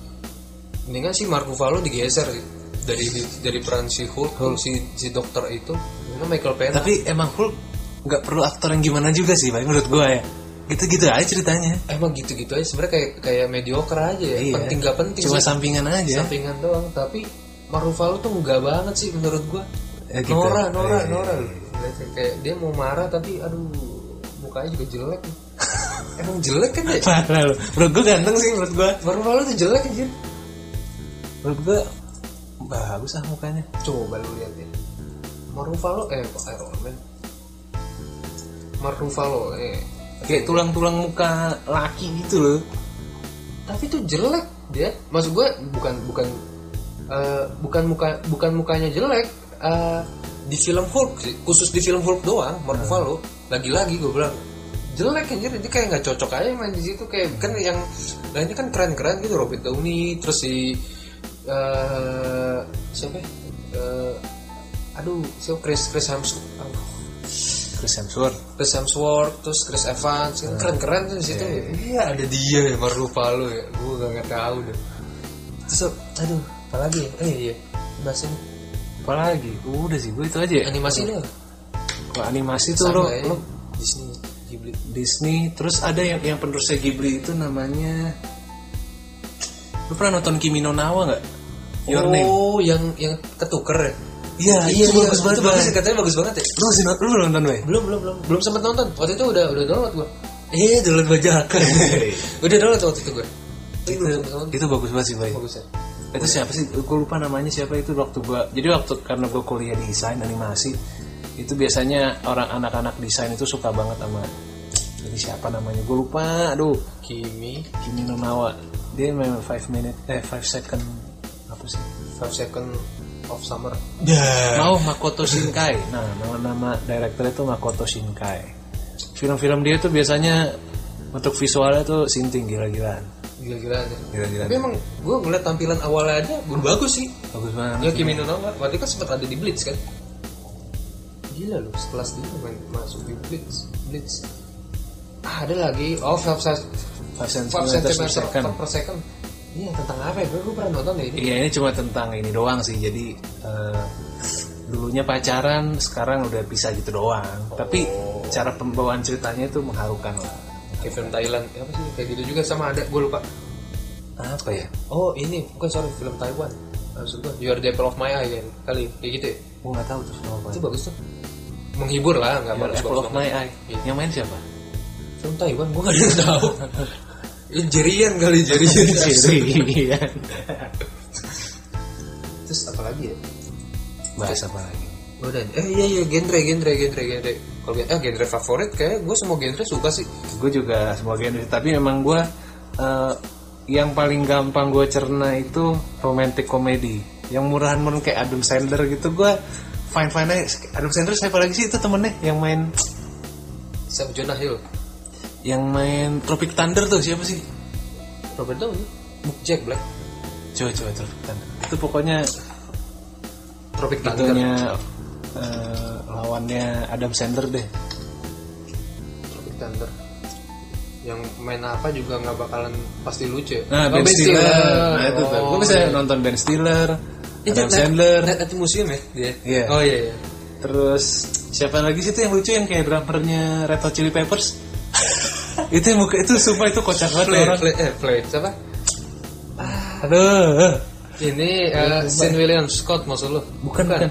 mendingan si Mark Ruffalo digeser sih dari dari peran si Hulk tuh, si si dokter itu karena Michael Pena Tapi emang Hulk nggak perlu aktor yang gimana juga sih, Pak, menurut gue ya. Gitu-gitu aja ceritanya. emang gitu-gitu aja sebenarnya kayak kayak mediocre aja ya Iya. penting gak penting Cuma sih. sampingan aja. sampingan doang tapi Mark Ruffalo tuh enggak banget sih menurut gua Ya gitu. Nora Nora Iya, Nora iya, Kayak- kayak dia mau marah tapi aduh mukanya juga jelek emang jelek kan ya Parah lu. Menurut gue ganteng sih menurut gue. Mark Ruffalo tuh jelek anjir. Menurut gue bagus ah mukanya. coba lu lihat ya Mark Ruffalo eh kok Iron Man? Mark Ruffalo eh. Kayak tulang-tulang muka laki gitu loh. tapi tuh jelek dia. Maksud gue bukan bukan eh, bukan muka bukan mukanya jelek eh, di film Hulk sih. Khusus di film Hulk doang Mark Ruffalo lagi-lagi gue bilang jelek anjir. Dia kayak nggak cocok aja main di situ. Kayak kan yang lainnya kan keren-keren gitu Robert Downey terus si eh, siapa? Eh, aduh siapa? Chris Chris Hemsworth. Aduh, Chris Hemsworth. Chris Hemsworth terus Chris Evans. Kan keren-keren tuh di situ. Iya ada dia ya Mark Ruffalo ya. Gue gak nggak tahu deh. Terus aduh apalagi ya? Eh iya. Bahas ini. Apalagi? Udah sih, gue itu aja ya. animasi deh. Kalau animasi tuh lo, ya. lo Ghibli Disney, terus ada yang yang penerusnya Ghibli itu namanya Lu pernah nonton Kimi no Nawa nggak? Your Name. oh yang yang ketuker ya Iya, iya itu bagus banget, itu bagus katanya bagus banget ya Lu masih nonton, lu nonton Bay? belum belum belum belum sempat nonton waktu itu udah udah download gua eh download bajakan udah download waktu itu gua itu, itu bagus banget sih Bay. bagus ya Itu siapa sih? Gue lupa namanya siapa itu waktu gua. Jadi waktu karena gue kuliah di desain animasi, itu biasanya orang anak-anak desain itu suka banget sama jadi siapa namanya? Gue lupa. Aduh, Kimi Kimi no Nawa. Dia memang 5 minute eh 5 second apa sih? Five Second of Summer Mau Makoto Shinkai. Nah, nama-nama director itu Makoto Shinkai. Film-film dia tuh biasanya untuk visualnya tuh sinting gila-gilaan. gila-gilaan ya Gila-gilaan. tapi emang gue ngeliat tampilan awalnya aja bagus sih Bagus banget. Ya Kimi no Nawa, waktu itu kan sempat ada di Blitz kan? Gila loh, sekelas dia main masuk di Blitz. Blitz. Ah, ada lagi. Oh, 5 cm 5 cm 5 per second. per second. Iya, tentang apa ya? Gue pernah nonton deh ini. Iya ini cuma tentang ini doang sih. Jadi eh, dulunya pacaran, sekarang udah bisa gitu doang. Tapi cara pembawaan ceritanya itu mengharukan lah. Kayak film Thailand. Ya, apa sih? Kayak gitu juga sama ada. Gue lupa. Apa ya? Oh, ini. Bukan, sorry. Film Taiwan. Maksud gue, You Are the Apple of My Eye kan? Kali. Kayak gitu ya? Gue nggak tahu tuh film apa. Itu bagus tuh. Menghibur lah, nggak Your bagus. Apple of My Eye. Iya. Yang main siapa? Film Taiwan, gue gak ada yang tahu. Ya, Jerian kali, Jerian. Iya. Terus apa lagi ya? Bahas apa lagi? Udah, eh iya iya genre genre genre genre. Kalau eh, genre favorit kayak gue semua genre suka sih. Gue juga semua genre. Tapi memang gue eh, yang paling gampang gue cerna itu romantic comedy. Yang murahan-murahan kayak Adam Sandler gitu gue fine fine aja. Adam Sandler siapa lagi sih? Itu temennya yang main Siapa? Jonah Hill? yang main Tropic Thunder tuh siapa sih? Robert Downey. Jack Black. Coba coba Tropic Thunder. Itu pokoknya Tropic Thunder. itunya eh, lawannya Adam Sandler deh. Tropic Thunder yang main apa juga nggak bakalan pasti lucu. Nah Oh, Ben Stiller. Nah itu tuh. Oh, gue bisa iya. nonton Ben Stiller Adam net- Sandler. Net at museum ya dia? Iya. oh iya iya. Terus siapa lagi sih itu yang lucu yang kayak drummernya Red Hot Chili Peppers? Itu muka itu sumpah itu kocak banget Play, orang. Play, eh, play, siapa? aduh. Ini uh, Sean William Scott maksud lu? bukan bukan.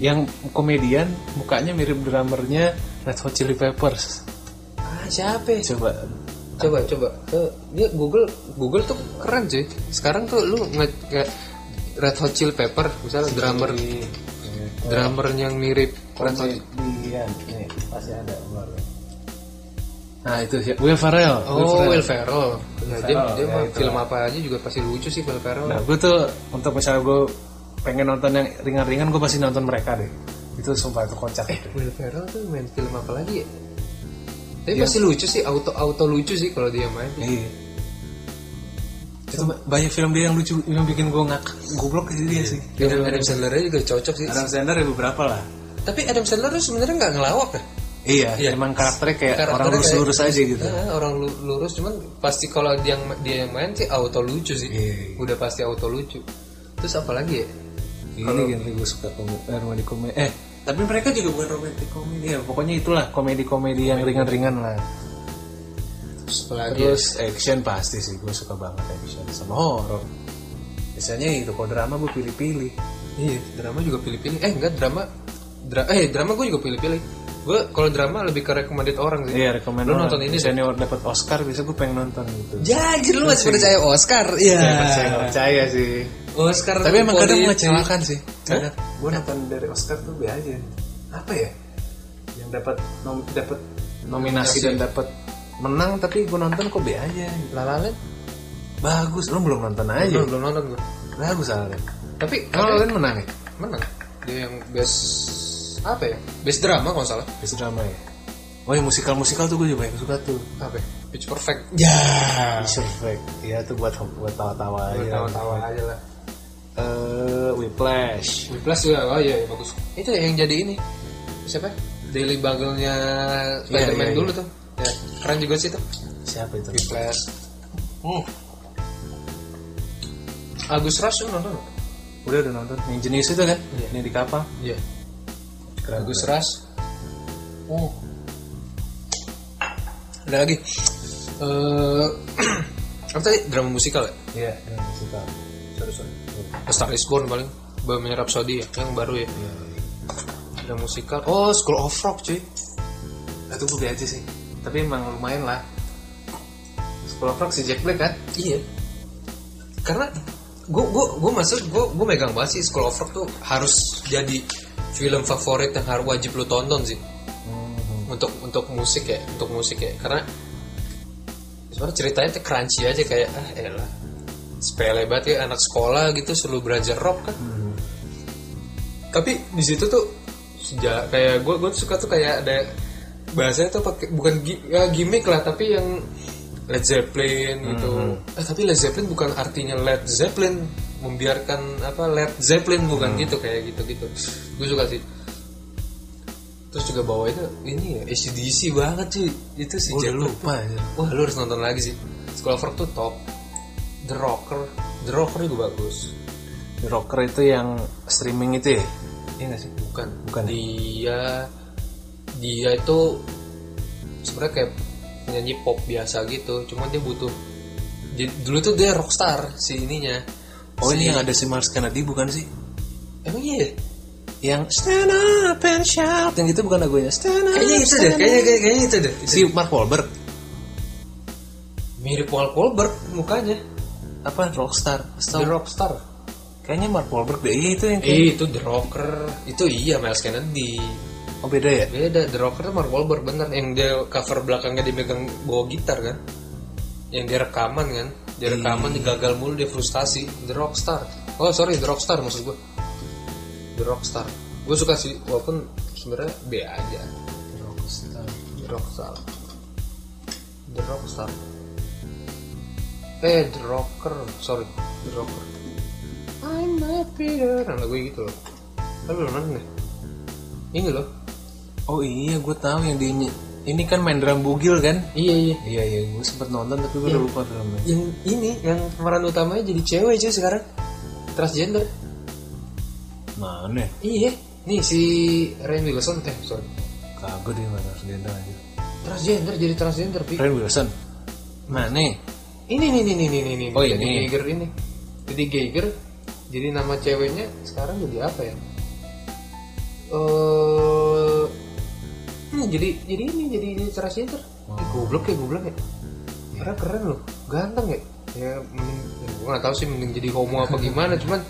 yang komedian mukanya mirip drummernya Red Hot Chili Peppers. Ah, siapa? ya? coba Coba, coba. Eh, dia Google, Google tuh keren cuy. Sekarang tuh lu nge, nge- Red Hot Chili Pepper, misalnya drummer, drummer yang mirip Red Hot. komedian nih pasti ada kemarin. nah itu sih Will Ferrell Oh, Will Ferrell. Ya, dia, Ferrell, dia ya, mah film apa aja juga pasti lucu sih Will Ferrell. Nah, gue tuh untuk misalnya gue pengen nonton yang ringan-ringan, gue pasti nonton mereka deh. Itu sumpah itu kocak itu. Will Ferrell tuh main film apa lagi ya? Tapi pasti lucu sih, auto auto lucu sih kalau dia main. Iya. Itu banyak film dia yang lucu, yang bikin gue ngakak, goblok itu dia sih. Adam, Adam Sandler juga cocok sih. Adam Sandler ya beberapa lah. Tapi Adam Sandler tuh sebenarnya nggak ngelawak ya. Iya, Iya. emang karakternya kayak Karakternya orang lurus-lurus aja gitu. Nah, orang lu- lurus cuman pasti kalau dia yang dia yang main sih auto lucu sih. Iya. Udah pasti auto lucu. Terus apa lagi ya? Ini genre gue suka komedi, eh, comedy. Eh, tapi mereka juga bukan romantic comedy ya. Pokoknya itulah komedi-komedi yang ringan-ringan lah. Terus apa lagi? ya? Terus action pasti sih, gue suka banget action sama horror. Biasanya itu kalau drama gue pilih-pilih. Iya, drama juga pilih-pilih. Eh enggak drama. Dra eh drama gue juga pilih-pilih. Gue kalau drama lebih ke recommended orang sih. Iya, rekomend Lu nonton ini Misalnya dapat Oscar, bisa gue pengen nonton gitu. Anjir lu masih percaya Oscar? Iya. Saya nggak percaya sih. Oscar Tapi emang kadang mengecewakan sih. Kadang gue nonton dari Oscar tuh be aja. Apa ya? Yang dapat nom dapat nominasi dan dapat menang tapi gue nonton kok be aja. La La Land? Bagus, lu belum nonton aja. Belum, belum nonton gue. Bagus soalnya. Tapi Kalau menang ya? menang. Dia yang best apa ya? Best drama kalau nggak salah. Best drama ya. Oh yang musikal-musikal tuh gue juga banyak suka tuh. Apa? ya? Pitch Perfect. Ya. Perfect. Iya tuh buat buat tawa-tawa aja. Tawa-tawa aja lah. Eh, Whiplash. Whiplash juga, oh iya, iya, bagus. Itu yang jadi ini. Siapa? Daily Bugle-nya Spider-Man Iya, iya, dulu tuh. Ya, keren juga sih tuh. Siapa itu? Whiplash. Hmm. Agus Rush lu nonton? Udah udah nonton. Yang jenis itu kan? Iya. Ini di kapal. Iya. Keren. Agus Rush. Oh. Ada lagi. Eh apa tadi? Drama musikal ya? Iya, yang musikal. Sorry, sorry. A Star is Born paling. Bohemian Rhapsody ya, yang baru ya. Iya. Drama musikal. Oh, School of Rock cuy. Nah, itu gue aja sih. Tapi emang lumayan lah. School of Rock si Jack Black kan? Iya. Karena gue gue gue masuk gue gue megang banget sih School of Rock tuh harus jadi film favorit yang harus wajib lu tonton sih untuk untuk musik ya untuk musik ya karena sebenarnya ceritanya tuh crunchy aja kayak ah elah sepele banget ya anak sekolah gitu selalu belajar rock kan. Tapi di situ tuh sejak kayak gue gue suka tuh kayak ada bahasanya tuh pakai bukan ya, gimmick lah tapi yang Led Zeppelin gitu. Eh tapi Led Zeppelin bukan artinya Led Zeppelin membiarkan apa Led Zeppelin bukan gitu kayak gitu gitu gue suka sih. Terus juga bawa itu ini ya ACDC banget cuy. Itu sih Black lupa ya. Wah lu harus nonton lagi sih. School of Rock tuh top The Rocker The Rocker juga bagus. The Rocker itu yang streaming itu ya? Iya gak sih? Bukan. Bukan? Dia Dia itu sebenarnya kayak penyanyi pop biasa gitu. Cuma dia butuh jadi, Dulu tuh dia rockstar si ininya. Oh Si- ini yang ada si Mars Kennedy bukan sih? Emang iya? Yang stand up and shout. Yang itu bukan lagunya. Stand up Kayaknya itu deh Kayaknya, kayaknya, kayaknya itu deh. Si Mark Wahlberg. Mirip Paul Colbert mukanya Apa? Rockstar. The Setahu- Rockstar? Kayaknya Mark Wahlberg deh. Iya itu yang kayak Eh itu The Rocker. Itu iya Miles Kennedy. Oh beda ya? Beda, The Rocker tuh Mark Wahlberg bener. Yang dia cover belakangnya dia megang bawa gitar kan? Yang dia rekaman kan? Dia rekaman, dia gagal mulu, dia frustasi. The Rockstar. Oh sorry, The Rockstar maksud gue The Rockstar. Gue suka sih, walaupun sebenarnya B aja. The Rockstar. The Rockstar. The Rockstar eh The Rocker. Sorry The Rocker. I'm not Peter nah lagu gitu loh. Tapi belum nonton deh. Ini loh. Oh iya, gue tahu yang di ini. Kan main drum bugil kan? iya iya. Iya iya, gue sempet nonton tapi gue udah lupa filmnya. yang ini yang pemeran utamanya jadi cewek cuy sekarang. Transgender. Mana? iya. Nih si Rain Wilson. Eh sorry. Kagak dia mana transgender aja. transgender jadi transgender pi. Ren Wilson. Mana? Ini nih nih nih nih nih Oh, jadi ini. Geiger ini. Jadi Geiger jadi nama ceweknya sekarang jadi apa ya? Eh hmm, jadi jadi ini jadi, transgender Oh. Ih, goblok ya goblok ya? Karena keren loh ganteng ya? Ya mending gue nggak tahu sih mending jadi homo apa gimana cuman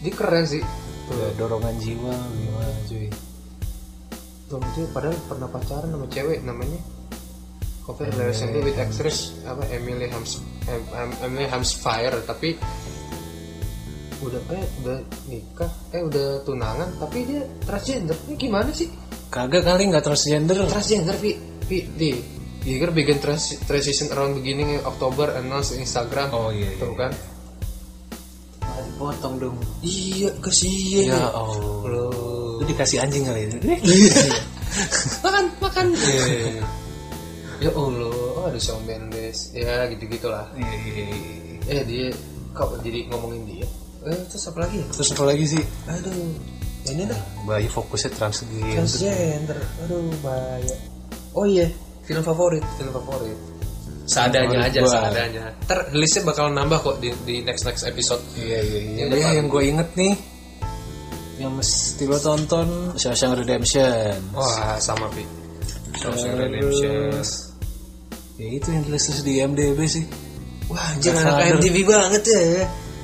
dia keren sih. Ya, dorongan jiwa gimana cuy? Tom itu padahal pernah pacaran sama cewek namanya Cover relation with actress apa Emily Hams em, em, Emily Hamsfire tapi udah eh udah nikah eh udah tunangan tapi dia transgender ini gimana sih Kagak kali nggak transgender. transgender pi pi di Giger begin trans transition around beginning October announce Instagram Oh iya. tuh kan dipotong dong. iya kasihan Ya Allah. Loh. Lu dikasih anjing kali ini. makan makan ya Allah oh, ada Shawn Mendes ya gitu gitulah Iya iya. iya. eh dia kok jadi ngomongin dia eh terus apa lagi ya Terus apa lagi sih? aduh ya ini dah Bayi fokusnya transgender. transgender aduh bahaya oh iya film favorit film favorit seadanya aja gua. seadanya ntar listnya bakal nambah kok di, di next next episode Iya iya iya. Yang Ya, yang gue inget nih yang mesti lo tonton Shawshank Redemption. wah sama pi Shawshank Redemption ya itu yang tulis di IMDb sih. wah anjir Godfather. anak IMDb banget ya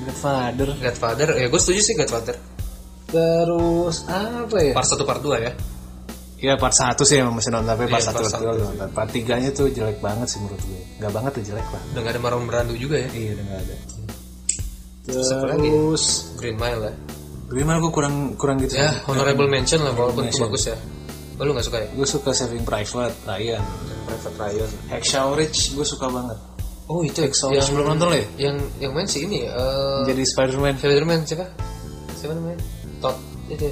Godfather. Godfather ya gue setuju sih Godfather Terus apa ya? part 1 part 2 ya Ya part 1 sih emang masih nonton tapi part Iya, 1 part part satu 2 nonton. Part 3 nya tuh jelek banget sih menurut gue. Gak banget tuh jelek lah. udah gak ada Marlon Brando juga ya Iya udah gak ada. Terus? Terus Green Mile ya Gimana gue kurang kurang gitu. ya honorable mention lah walaupun itu bagus ya oh, lu gak suka ya Gue suka Saving Private Ryan. Private Ryan Hacksaw Ridge gue suka banget. oh itu Hacksaw Ridge belum nonton lo ya? yang yang main si ini eh Jadi Spider-Man. Spiderman siapa siapa namanya Todd itu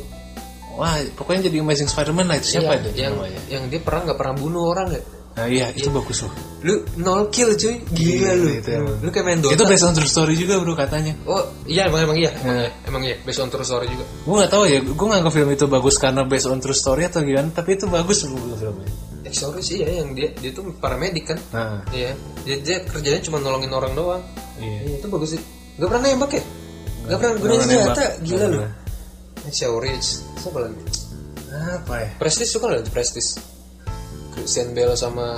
Wah, pokoknya jadi Amazing Spider-Man lah itu siapa Iya, itu yang namanya? yang dia pernah nggak pernah bunuh orang ya Nah iya, itu bagus loh. lu nol kill cuy. Gila Iya, lu. itu emang. lu kayak main Dota. Itu based on true story juga bro katanya. oh iya emang emang iya. Emang, Nah. iya. Emang iya based on true story juga. Gue gak tahu ya, gue nganggap film itu bagus karena based on true story atau gimana, tapi itu bagus loh filmnya. eh sorry sih ya yang dia dia tuh paramedik kan? Nah, iya. Dia, dia kerjanya cuma nolongin orang doang. Iya. iya itu bagus sih. Gak pernah nembak ya? Gak pernah gunain senjata? Gila Nggak lu. Shaw Rich siapa lagi? Apa ya? Prestige suka nggak Prestige Christian Bale sama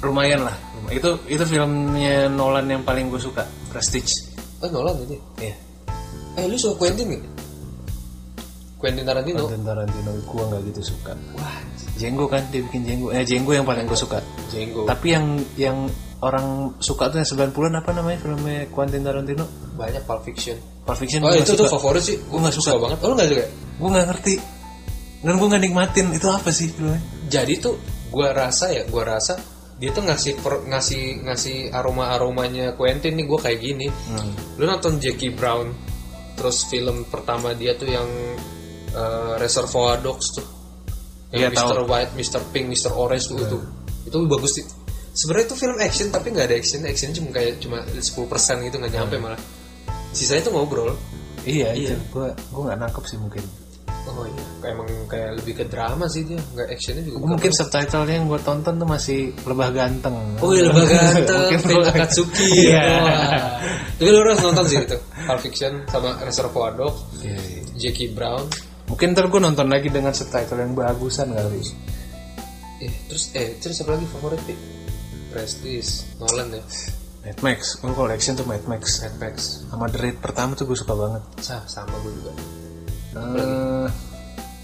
Lumayan lah. Itu itu filmnya Nolan yang paling gue suka, Prestige. oh Nolan ini Iya. eh lu suka Quentin nggak Quentin Tarantino Quentin Tarantino gue nggak gitu suka. wah Django kan dia bikin Django. Eh Django yang paling gue suka. Django Tapi yang yang orang suka tuh yang 90-an apa namanya filmnya Quentin Tarantino? banyak Pulp Fiction Pulp Fiction oh itu tuh suka. favorit sih gue nggak suka banget oh lu nggak suka Gue nggak ngerti. Dan gue nggak nikmatin itu apa sih filmnya? jadi tuh gua rasa ya gua rasa dia tuh ngasih per- ngasih ngasih aroma aromanya Quentin nih gue kayak gini Hmm. lu nonton Jackie Brown terus film pertama dia tuh yang eh, Reservoir Dogs tuh yang Iya, Mr. White, Mr. Pink, Mr. Orange tuh itu itu bagus sih sebenarnya itu film action tapi nggak ada action actionnya cuma kayak cuma 10% gitu nggak nyampe malah sisanya tuh ngobrol Iya, Iya. gue gue nggak nangkep sih mungkin. Oh iya kayak emang kayak lebih ke drama sih dia nggak actionnya juga Mungkin subtitlenya yang gue tonton tuh masih lebah ganteng. Oh iya lebih ganteng gua- Akatsuki Iya. Tapi lu harus nonton sih itu Pulp Fiction sama Reservoir Dogs Iya, iya. Jackie Brown Mungkin ntar gue nonton lagi dengan subtitle yang bagusan kali. eh terus eh terus apa lagi favorit Pi? Prestige Nolan ya Mad Max, gue collection tuh Mad Max. Mad Max Sama The Raid pertama tuh gue suka banget. Sah, sama gue juga Eh,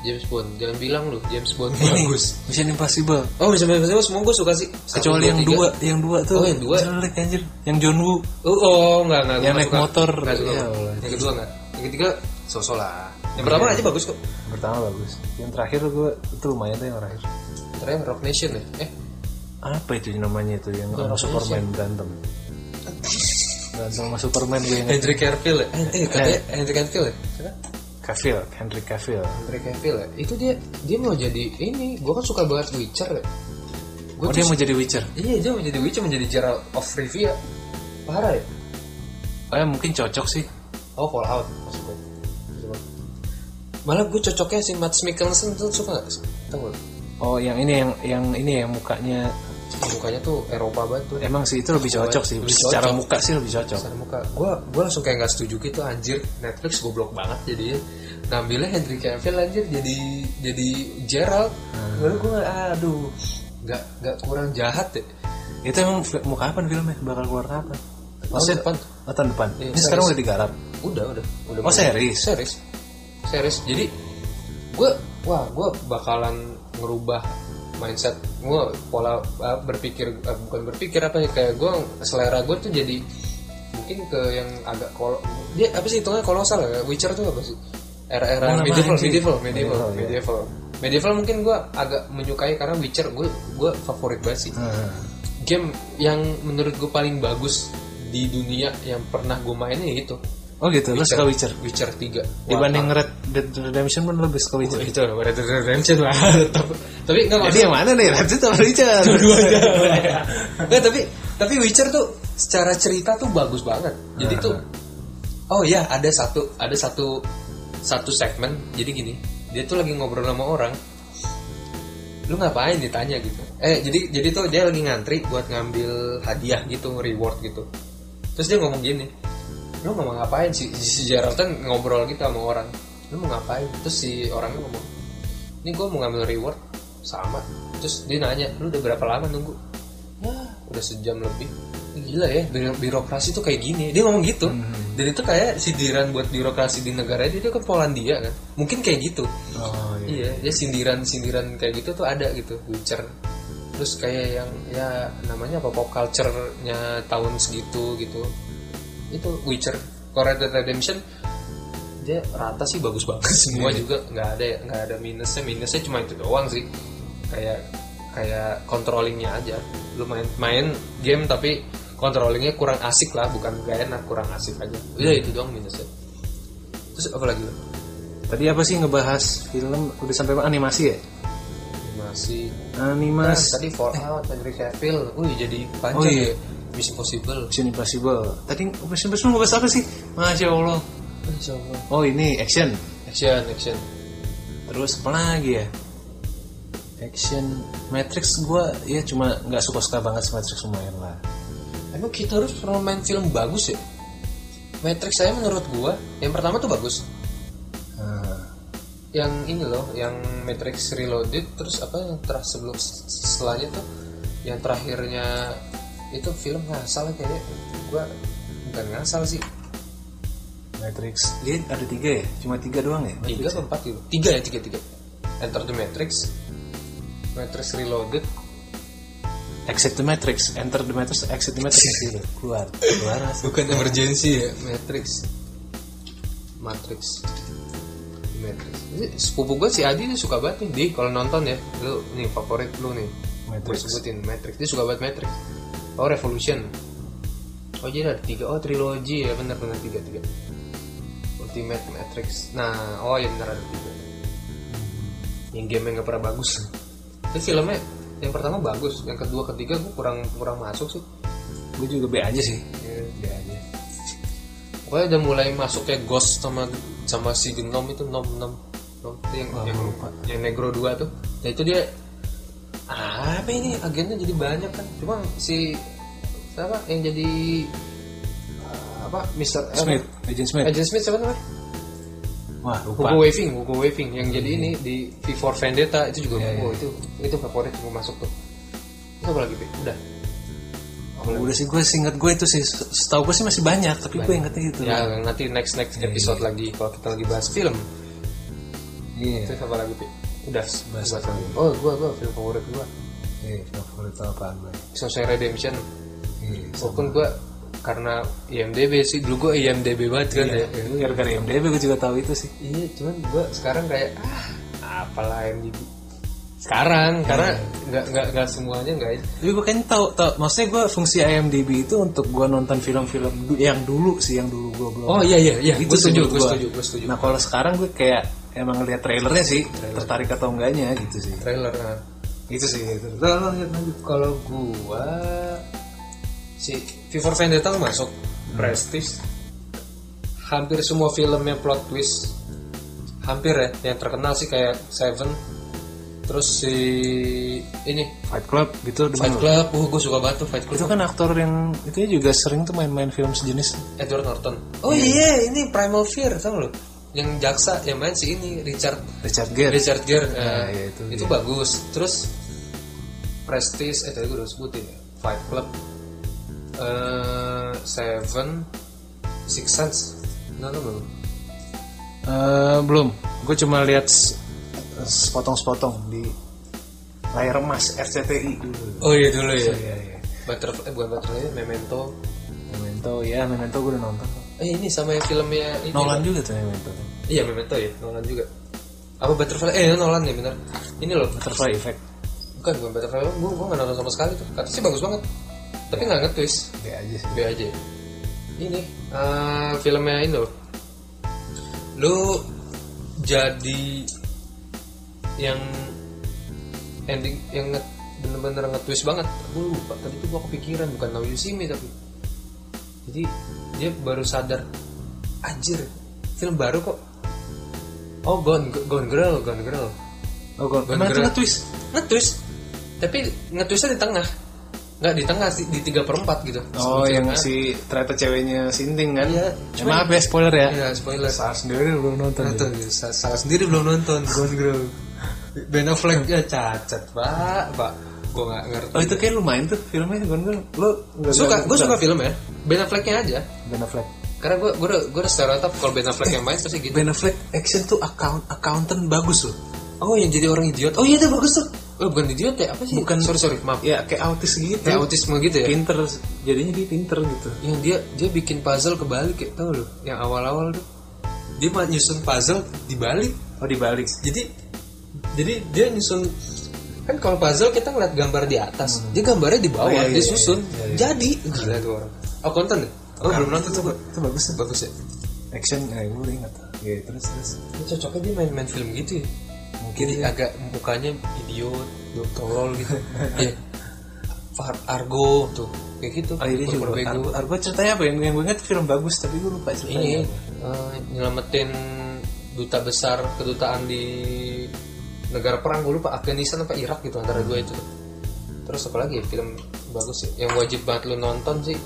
James Bond jangan bilang lu James Bond ini bagus Mission Impossible. oh bisa bisa semua gue suka sih Kecuali yang dua, yang dua tuh. Oh, yang dua? Jelek anjir. Yang John Woo. oh, oh enggak enggak Yang naik motor. Nggak suka. Ya Allah. yang kedua enggak yang ketiga sosok lah yang pertama aja bagus kok Yang pertama bagus. Yang terakhir gue itu lumayan tuh yang terakhir. terakhir Rock Nation ya eh Apa itu namanya itu yang Rock Superman berantem? berantem sama Superman gue inget Henry Cavill ya? Eh, eh katanya Henry Cavill ya? Cavill Henry Cavill Henry Cavill ya? Itu dia dia mau jadi ini. Gue kan suka banget Witcher ya. Gue oh dia mau jadi Witcher Iya dia mau jadi Witcher menjadi Geralt of Rivia. Parah ya? oh ya mungkin cocok sih Oh Fallout maksudnya. Malah gue cocoknya si Matt Mikkelsen tuh suka gak? Tahu oh yang ini yang yang ini yang mukanya Mukanya tuh Eropa banget tuh. emang sih itu lebih cocok sih Lebih secara cocok. muka sih lebih cocok Secara muka gue gue langsung kayak nggak setuju gitu anjir Netflix goblok banget jadinya ngambilnya Henry Cavill anjir jadi jadi Gerald. Lalu gue aduh nggak nggak kurang jahat ya itu emang mau kapan filmnya? Bakal keluar kapan? Tahun depan. oh, tahun depan. Iya, ini sekarang series. udah digarap udah udah udah Oh, series? series. Series. Jadi gue wah gue bakalan ngerubah mindset gue pola uh, berpikir uh, bukan berpikir apa ya kayak gue selera gue tuh jadi mungkin ke yang agak kol dia apa sih hitungnya kolosal ya? Witcher tuh apa sih era-era Oh, medieval, medieval medieval Medieval, ya. medieval. Medieval mungkin gue agak menyukai karena Witcher gue gue favorit banget sih. Hmm. game yang menurut gue paling bagus di dunia yang pernah gue mainin ya itu. Oh gitu lo suka Witcher. Witcher? 3 dibanding Red Dead Redemption pun lebih suka Witcher. Itu Red Dead Redemption lah. Tapi- nggak jadi yang mana nih? Red Dead atau Witcher? Nggak tapi tapi Witcher tuh secara cerita tuh bagus banget. Jadi tuh oh ya ada satu ada satu satu segmen jadi gini dia tuh lagi ngobrol sama orang lu ngapain ditanya gitu? Eh jadi jadi tuh dia lagi ngantri buat ngambil hadiah gitu reward gitu. Terus dia ngomong gini lu mau ngapain si Gerald kan ngobrol gitu sama orang lu mau ngapain? Terus si orangnya ngomong ini gue mau ngambil reward sama. Terus dia nanya lu udah berapa lama nunggu? Ya udah sejam lebih gila ya biro- birokrasi tuh kayak gini. Dia ngomong gitu. Dan itu kayak sindiran buat birokrasi di negara dia dia kan Polandia kan. Mungkin kayak gitu. Oh iya. Iya dia sindiran sindiran kayak gitu tuh ada gitu Witcher. Terus kayak yang ya namanya apa pop culture-nya tahun segitu gitu. Itu Witcher. Red Dead Redemption dia rata sih bagus banget. Semua juga nggak ada nggak ada minusnya. Minusnya cuma itu doang sih. Kayak kayak controllingnya aja. Lu main main game tapi controllingnya kurang asik lah bukan gak enak kurang asik aja. Udah itu doang minusnya. Terus apa lagi? Lo tadi apa sih ngebahas film? Udah sampai mana? animasi ya? Masih animasi tadi Fallout Henry Cavill. Wih jadi panjang Oh, iya. ya. Mission Impossible. Mission Impossible. Tadi Mission Impossible ngebahas apa sih? Masya Allah. Insya Allah. oh ini action. Action action. Terus apa lagi ya? Action Matrix. Gue ya cuma nggak suka suka banget sama Matrix lumayan lah emang kita harus pernah main film bagus ya. Matrix saya menurut gua yang pertama tuh bagus. Nah, yang ini loh yang Matrix Reloaded terus apa yang terakhir sebelum setelahnya tuh yang terakhirnya itu film ngasal kayaknya. Gua bukan ngasal sih. Matrix. Dia ada tiga ya? Cuma tiga doang ya? Tiga atau empat gitu tiga ya tiga tiga. Enter the Matrix. Matrix Reloaded Exit the Matrix Enter the Matrix Exit the Matrix. Gitu keluar keluar. Bukan emergency ya Matrix. Matrix. Matrix. Ini sepupu gue si Adi dia suka banget nih. Dia kalau nonton ya lu nih favorit lu nih. Gue Matrix. sebutin Matrix. Dia suka banget Matrix. Oh Revolution. Oh jadi ada tiga. Oh trilogi ya benar benar tiga tiga. Ultimate Matrix. Nah oh ya benar ada tiga. Yang game yang gak pernah bagus. Itu filmnya yang pertama bagus yang kedua ketiga gue kurang kurang masuk sih gue juga B aja sih Ya, dia aja. Pokoknya udah mulai masuk kayak Ghost sama sama si Genom itu Nom Nom Nom itu yang Wah, yang, lupa. yang Negro 2 tuh. Nah itu dia apa ini agennya jadi banyak kan. Cuma si siapa yang jadi apa Mister Smith Agent Smith Agent Smith siapa namanya? Wah lupa Hugo Weaving, Hugo Weaving yang jadi ini di V for Vendetta itu juga Iya, oh, itu itu favorit gue masuk tuh. Itu apa lagi, Pi? Udah. Oh, udah sih gue singkat gue itu sih setahu gue sih masih banyak tapi gue ingetnya itu Ya nanti next next episode lagi kalau kita lagi bahas film. iya Terus apa lagi, Pi? Udah, Bahas bahas apa lagi. Oh, gua gua film favorit gua. iya favorit apaan gue Shawshank Redemption. iya Walaupun gua karena IMDb sih dulu gua IMDb banget kan ya. itu gara-gara IMDb gue juga tahu itu sih Iya, cuman gua sekarang kayak ah, apalah IMDb. sekarang karena nggak nggak nggak semuanya nggak Tapi gue kayaknya tahu, tahu. Maksudnya gue fungsi IMDb itu untuk gue nonton film-film du- yang dulu sih, yang dulu gue belum. oh iya iya iya Itu gue setuju gue setuju gue setuju Nah kalau sekarang gue kayak emang lihat trailernya sih, tertarik atau enggaknya gitu sih. trailer nah. Itu sih. Itu. Lanjut lanjut. kalau gua si V for Vendetta masuk. Prestige. Hampir semua filmnya plot twist. Hampir ya yang terkenal sih kayak Seven. Terus si ini. Fight Club gitu. Fight? Club. Uh gue suka banget tuh Fight Club. Itu kan aktor yang itu juga sering tuh main-main film sejenis. Edward Norton. Oh iya. ini Primal Fear tau lo yang jaksa yang main si ini Richard Richard Gere. Richard Gere Nah, iya, itu itu, bagus. Terus Prestige eh tadi gue udah sebutin ya. Fight Club eh Seven Six Sense nonton belum Eh, belum. Gue cuma lihat sepotong-sepotong di layar emas RCTI dulu. oh iya dulu ya Iya iya. Butterfly eh bukan Butterfly Memento Memento ya, Memento gue udah nonton. eh ini sama yang filmnya ini Nolan juga tuh Memento. iya Memento ya Nolan juga apa Butterfly eh Nolan ya benar ini loh Butterfly Effect. bukan bukan Butterfly gue gue nggak nonton sama sekali tuh katanya sih bagus banget tapi nggak nge-twist. Oke aja sih. B aja. Ini eh, filmnya ini loh. Lu jadi yang ending yang nge- bener-bener nge-twist banget. Gue lupa tadi tuh gue kepikiran bukan Now You See Me tapi. Jadi dia baru sadar anjir film baru kok. Oh Gone, Gone Girl Gone Girl. Oh, Gone itu Girl. nge-twist? nge-twist. Tapi nge-twistnya di tengah nggak di tengah sih di tiga perempat gitu Oh, yang Filmnya. si ternyata ceweknya Sinting kan? Iya, Ya, cuman- maaf ya spoiler ya. Iya, spoiler. Salah sendiri belum nonton. Nonton, gitu. Sa- salah sendiri belum nonton Gone Girl. Ben Affleck ya cacat, Pak. Pak, gua nggak ngerti. Oh itu kayak lumayan tuh filmnya Gone Girl. Lo suka, gue suka film ya. Ben Afflecknya aja. Ben Affleck. Karena gue gue udah gue udah stereotip kalau Ben Affleck yang main pasti gitu. Ben Affleck action tuh account accountant bagus loh. Oh yang jadi orang idiot. Oh iya dia bagus tuh. Oh bukan idiot ya apa sih? Bukan. Sorry sorry maaf. Ya kayak autis gitu. Kayak autisme gitu ya. Pinter jadinya dia pinter gitu. Yang dia dia bikin puzzle kebalik ya tau lo. Yang awal-awal tuh dia mah nyusun puzzle dibalik. Oh dibalik. jadi jadi dia nyusun kan kalau puzzle kita ngeliat gambar di atas dia gambarnya di bawah Oh, iya, dia iya, susun iya, iya. jadi gila tuh orang oh konten ya oh belum nonton tuh Itu bagus tuh. bagus ya Action, eh gue udah ingat. Ya terus terus. ini cocoknya dia main-main film gitu ya mungkin agak mukanya idiot tolol gitu. Ya Far Argo tuh kayak gitu. Oh iya dia juga. Argo, Argo ceritanya apa? Yang, yang gue ingat film bagus tapi gue lupa ceritanya. ini eh, nyelamatin duta besar kedutaan di negara perang. Gue lupa Afghanistan apa Irak gitu antara dua itu. Terus apa lagi ya, film bagus ya? Yang wajib banget lu nonton sih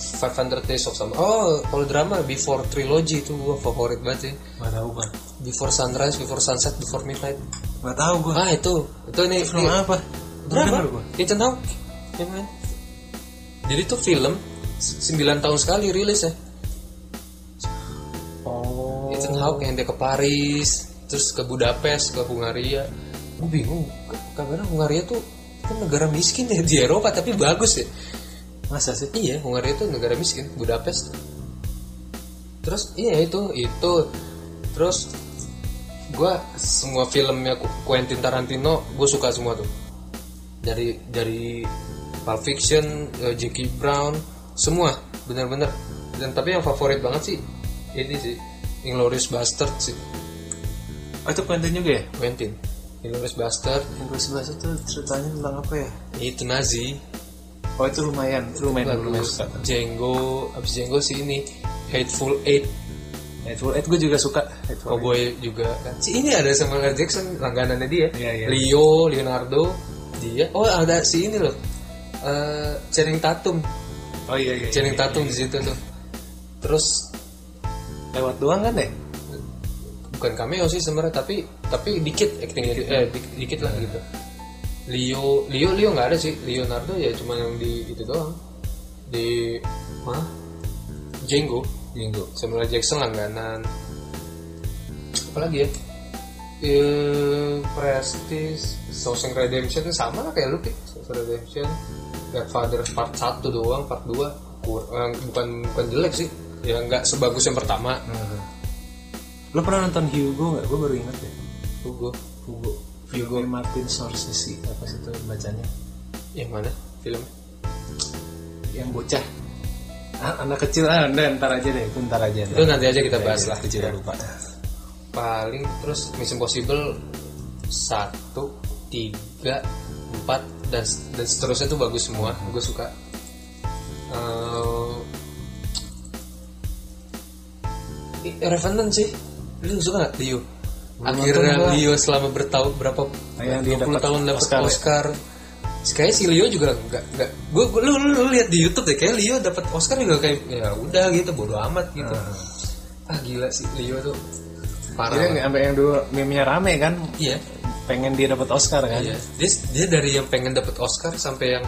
500 Days of Summer. Oh kalau drama Before Trilogy itu gue favorit banget sih. Gak tau gue. Before Sunrise Before Sunset Before Midnight. Gak tau gue. ah itu. Itu ini Film ini- apa? drama. Hawke yang main jadi tuh film 9 tahun sekali rilis ya. Oh. Ethan Hawke yang dia ke Paris terus ke Budapest ke Hungaria. Gue bingung. Karena Hungaria tuh kan negara miskin ya di Eropa tapi bagus ya Masa sih? iya Hungaria tuh negara miskin Budapest. Terus iya itu itu. Terus gue semua filmnya Quentin Tarantino gue suka semua tuh. Dari dari Pulp Fiction eh, Jackie Brown semua bener-bener. Dan tapi yang favorit banget sih ini sih Inglourious Bastard sih. Oh itu Quentin juga ya? Quentin. Inglourious Bastard gue sebelah itu ceritanya tentang apa ya? itu Nazi Oh itu lumayan, lumayan lumayan bagus suka. Django abis Django sih ini Hateful Eight Hateful Eight gue juga suka. Hateful Eight. Cowboy juga kan si ini ada Samuel L. Jackson langganannya dia Iya, iya. Leo Leonardo dia oh ada si ini loh Eh Channing Tatum Oh iya iya. Channing Tatum di situ tuh terus Lewat doang kan deh? bukan cameo sih sebenarnya tapi tapi dikit actingnya eh di- dikit lah gitu Leo Leo Leo nggak ada sih Leonardo ya cuma yang di itu doang di mana Django Django. Samuel. Jackson langganan apalagi ya eh Prestige Shawshank Redemption sama lah kayak lu Pik. Shawshank Redemption Godfather part 1 doang part 2 kurang bukan bukan jelek sih ya nggak sebagus yang pertama Lo pernah nonton Hugo nggak? Gue baru ingat ya. Hugo Hugo. Viggo Martin Scorsese apa sih itu bacanya? Yang mana? Film? Yang bocah. Ah, anak kecil. Ah udah ntar aja deh itu ntar aja. Itu nanti aja kita bahas lah kecil Ya. lupa. Paling terus Mission Impossible satu tiga empat dan dan seterusnya tuh bagus semua. Gue suka. Eh, Revenant sih. Lu suka nggak? Leo akhirnya. Leo selama bertahun berapa Ah, yang dia 20 dapat tahun dapat Oscar. Oscar, ya? Kayaknya si Leo juga nggak nggak. Gue lu, lu, lu lihat di YouTube deh kayak Leo dapat Oscar juga kayak ya udah gitu bodo amat gitu. Ah. Gila sih Leo tuh parah Dia sampai yang dulu meme-nya rame kan? Iya. Pengen dia dapat Oscar kan? Iya, dia dia dari yang pengen dapat Oscar sampai yang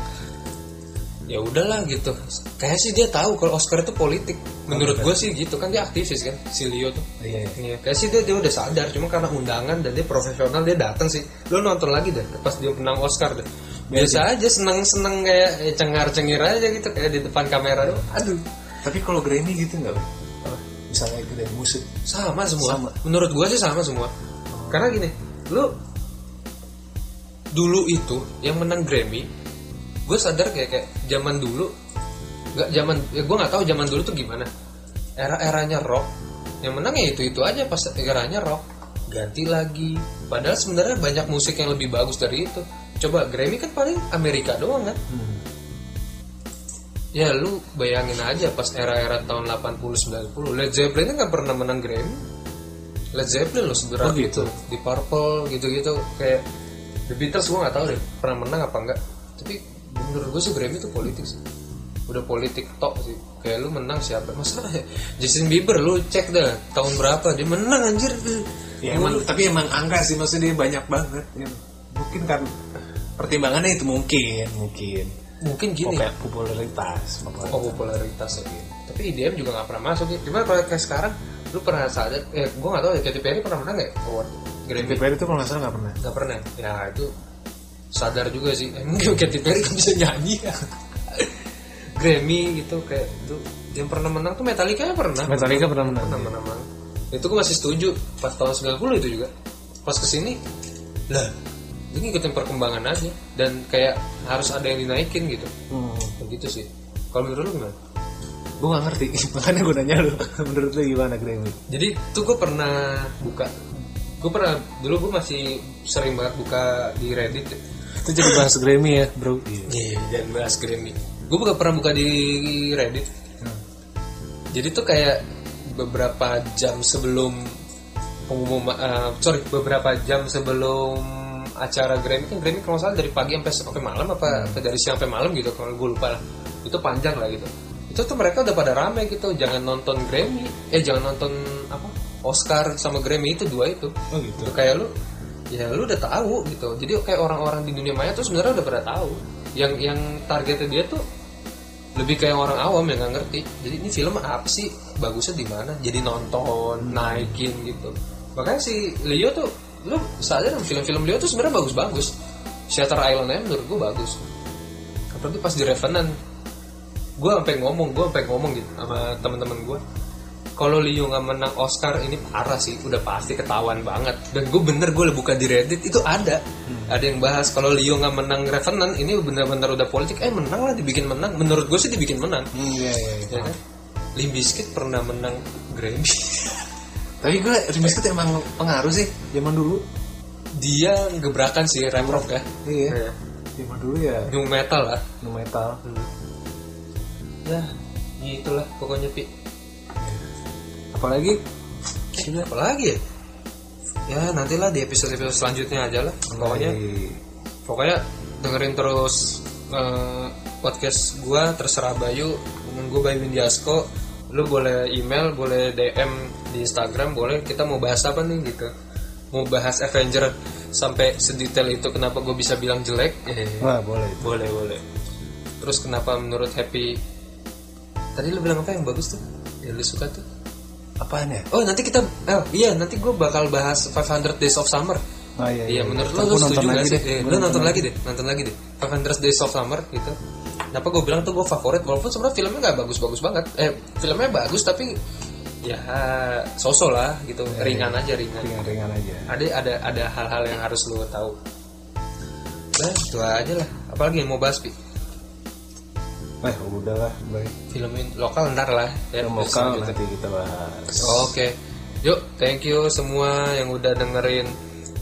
ya udahlah gitu. Kayak sih dia tahu kalau Oscar itu politik. Menurut gue sih gitu kan dia aktivis kan si Leo tuh. iya iya. Iya, kayak sih dia, dia udah sadar cuma karena undangan dan dia profesional dia datang sih. Lo nonton lagi deh pas dia menang Oscar deh. Biasa aja seneng-seneng kayak eh, cengar-cengir aja gitu kayak di depan kamera tuh. Aduh, tapi kalau Grammy gitu nggak misalnya deh musik sama semua. Sama. Menurut gue sih sama semua. Karena gini, lu dulu itu yang menang Grammy, gue sadar kayak kayak zaman dulu, nggak zaman, ya gue nggak tahu zaman dulu tuh gimana. Era-eranya rock, yang menang ya itu itu aja pas eranya rock, ganti lagi. Padahal sebenarnya banyak musik yang lebih bagus dari itu. Coba Grammy kan paling Amerika doang kan. Hmm. Ya lu bayangin aja pas era-era tahun 80 90 Led Zeppelin kan nggak pernah menang Grammy. Led Zeppelin loh seberat Oh, gitu? itu di Purple gitu-gitu kayak The Beatles gua nggak tahu deh pernah menang apa enggak. Tapi menurut gue sih Grammy itu politik sih. Udah politik tok sih. Kayak lu menang siapa? Masa Justin Bieber lu cek dah tahun berapa dia menang anjir. Ya, emang, tapi emang angka sih maksudnya dia banyak banget ya. mungkin kan pertimbangannya itu mungkin mungkin Mungkin gini. Popularitas, popularitas popularitas. Oh popularitas ya. Tapi IDM juga nggak pernah masuk. ya. Cuma kalau kayak sekarang, lu pernah sadar? Eh, gue nggak tahu ya. Katy Perry pernah menang nggak ya award Grammy? Katy Perry itu kalau nggak salah nggak pernah Nggak pernah. Ya itu sadar juga sih. Emang Katy Perry kan bisa nyanyi ya. Grammy gitu kayak itu yang pernah menang tuh Metallica ya pernah. Metallica pernah menang. Pernah menang. menang. Itu gue masih setuju pas tahun 90 itu juga. Pas ke sini lah ini ngikutin perkembangan aja dan kayak harus ada yang dinaikin gitu hmm. begitu sih kalau menurut lu gimana gue nggak ngerti makanya gue nanya lu menurut lu gimana Grammy Jadi tuh gue pernah buka, gue pernah dulu gue masih sering banget buka di Reddit. Itu jadi bahas Grammy ya bro Iya, dan bahas Grammy. Gue buka pernah buka di Reddit. Jadi tuh kayak beberapa jam sebelum pengumuman, eh, sorry, beberapa jam sebelum acara Grammy kan Grammy kalau salah dari pagi sampai sampai malam apa, apa dari siang sampai malam gitu kalau gue lupa lah. Itu panjang lah gitu. Itu tuh mereka udah pada rame gitu, jangan nonton Grammy, eh jangan nonton apa Oscar sama Grammy itu dua itu. oh gitu Itu kayak lu ya lu udah tahu gitu. Jadi kayak orang-orang di dunia maya tuh sebenarnya udah pada tahu. Yang yang targetnya dia tuh lebih kayak orang awam yang nggak ngerti. Jadi ini film apa sih? Bagusnya di mana? Jadi nonton naikin gitu. Makanya si Leo tuh lu sadar film-film Leo tuh sebenarnya bagus-bagus. Shutter Island aja menurut gue bagus. Apalagi pas di Revenant. Gue sampai ngomong gue sampai ngomong gitu sama teman-teman gue kalau Leo nggak menang Oscar ini parah sih. Udah pasti ketahuan banget. Dan gue bener gue buka di Reddit itu ada. Ada yang bahas kalau Leo nggak menang Revenant ini bener-bener udah politik. Eh menang lah dibikin menang. Menurut gue sih dibikin menang. Hmm, iya iya iya. ya kan? Limp Bizkit pernah menang Grammy. Tapi gue Rimbiskit emang pengaruh sih zaman dulu. Dia gebrakan sih rap rock ya. Iya. Iya. zaman dulu ya. New metal lah. Nu metal. Ya itulah pokoknya pi apalagi Sudah apa lagi ya? Ya nantilah di episode episode selanjutnya aja lah pokoknya. Di- pokoknya dengerin terus eh, podcast gua terserah Bayu gue Bayu Windiasko. Lu boleh email boleh DM di Instagram boleh. Kita mau bahas apa nih gitu? Mau bahas Avenger sampai sedetail itu kenapa gue bisa bilang jelek? Eh, wah boleh. Boleh boleh. Terus kenapa menurut Happy? Tadi lu bilang apa yang bagus tuh? Yang lu suka tuh apaan ya? Oh nanti kita oh iya nanti gue bakal bahas 500 Days of Summer. Oh iya Iya menurut Ntar lo lu setuju nonton gak lagi sih? deh. Eh, Gua lu nonton lagi deh, nonton lagi deh. 500 Days of Summer gitu. Kenapa gue bilang tuh gue favorit? Walaupun sebenarnya filmnya nggak bagus-bagus banget. Eh filmnya bagus tapi ya sosok lah gitu. Ringan aja ringan. Ringan-ringan aja. Ada ada ada hal-hal yang harus lo tahu. Nah itu aja lah. Apalagi yang mau bahas pi eh udahlah baik film in- lokal ntar lah ya film lokal selanjutnya. nanti kita bahas Oke, yuk thank you semua yang udah dengerin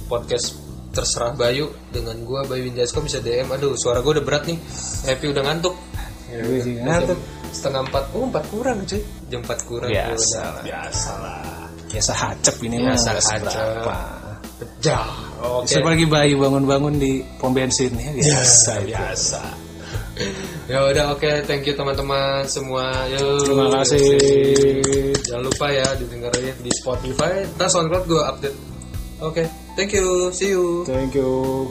podcast terserah Bayu dengan gua Bayu Winjasko bisa DM. Aduh, suara gua udah berat nih. Happy udah ngantuk. Ya, Gue udah. ngantuk. setengah empat, oh empat kurang cuy. Jam empat kurang. gua biasa lah biasa lah biasa hacep ini Biasa mah hacep. seberapa Pecah. Oke. Lagi bayi bangun-bangun di pom bensin ya biasa itu. biasa. Ya udah oke, thank you teman-teman semua. Yuk. Terima kasih. Jangan lupa ya didengerin di Spotify. Ntar SoundCloud gue update. Oke, thank you. See you. Thank you.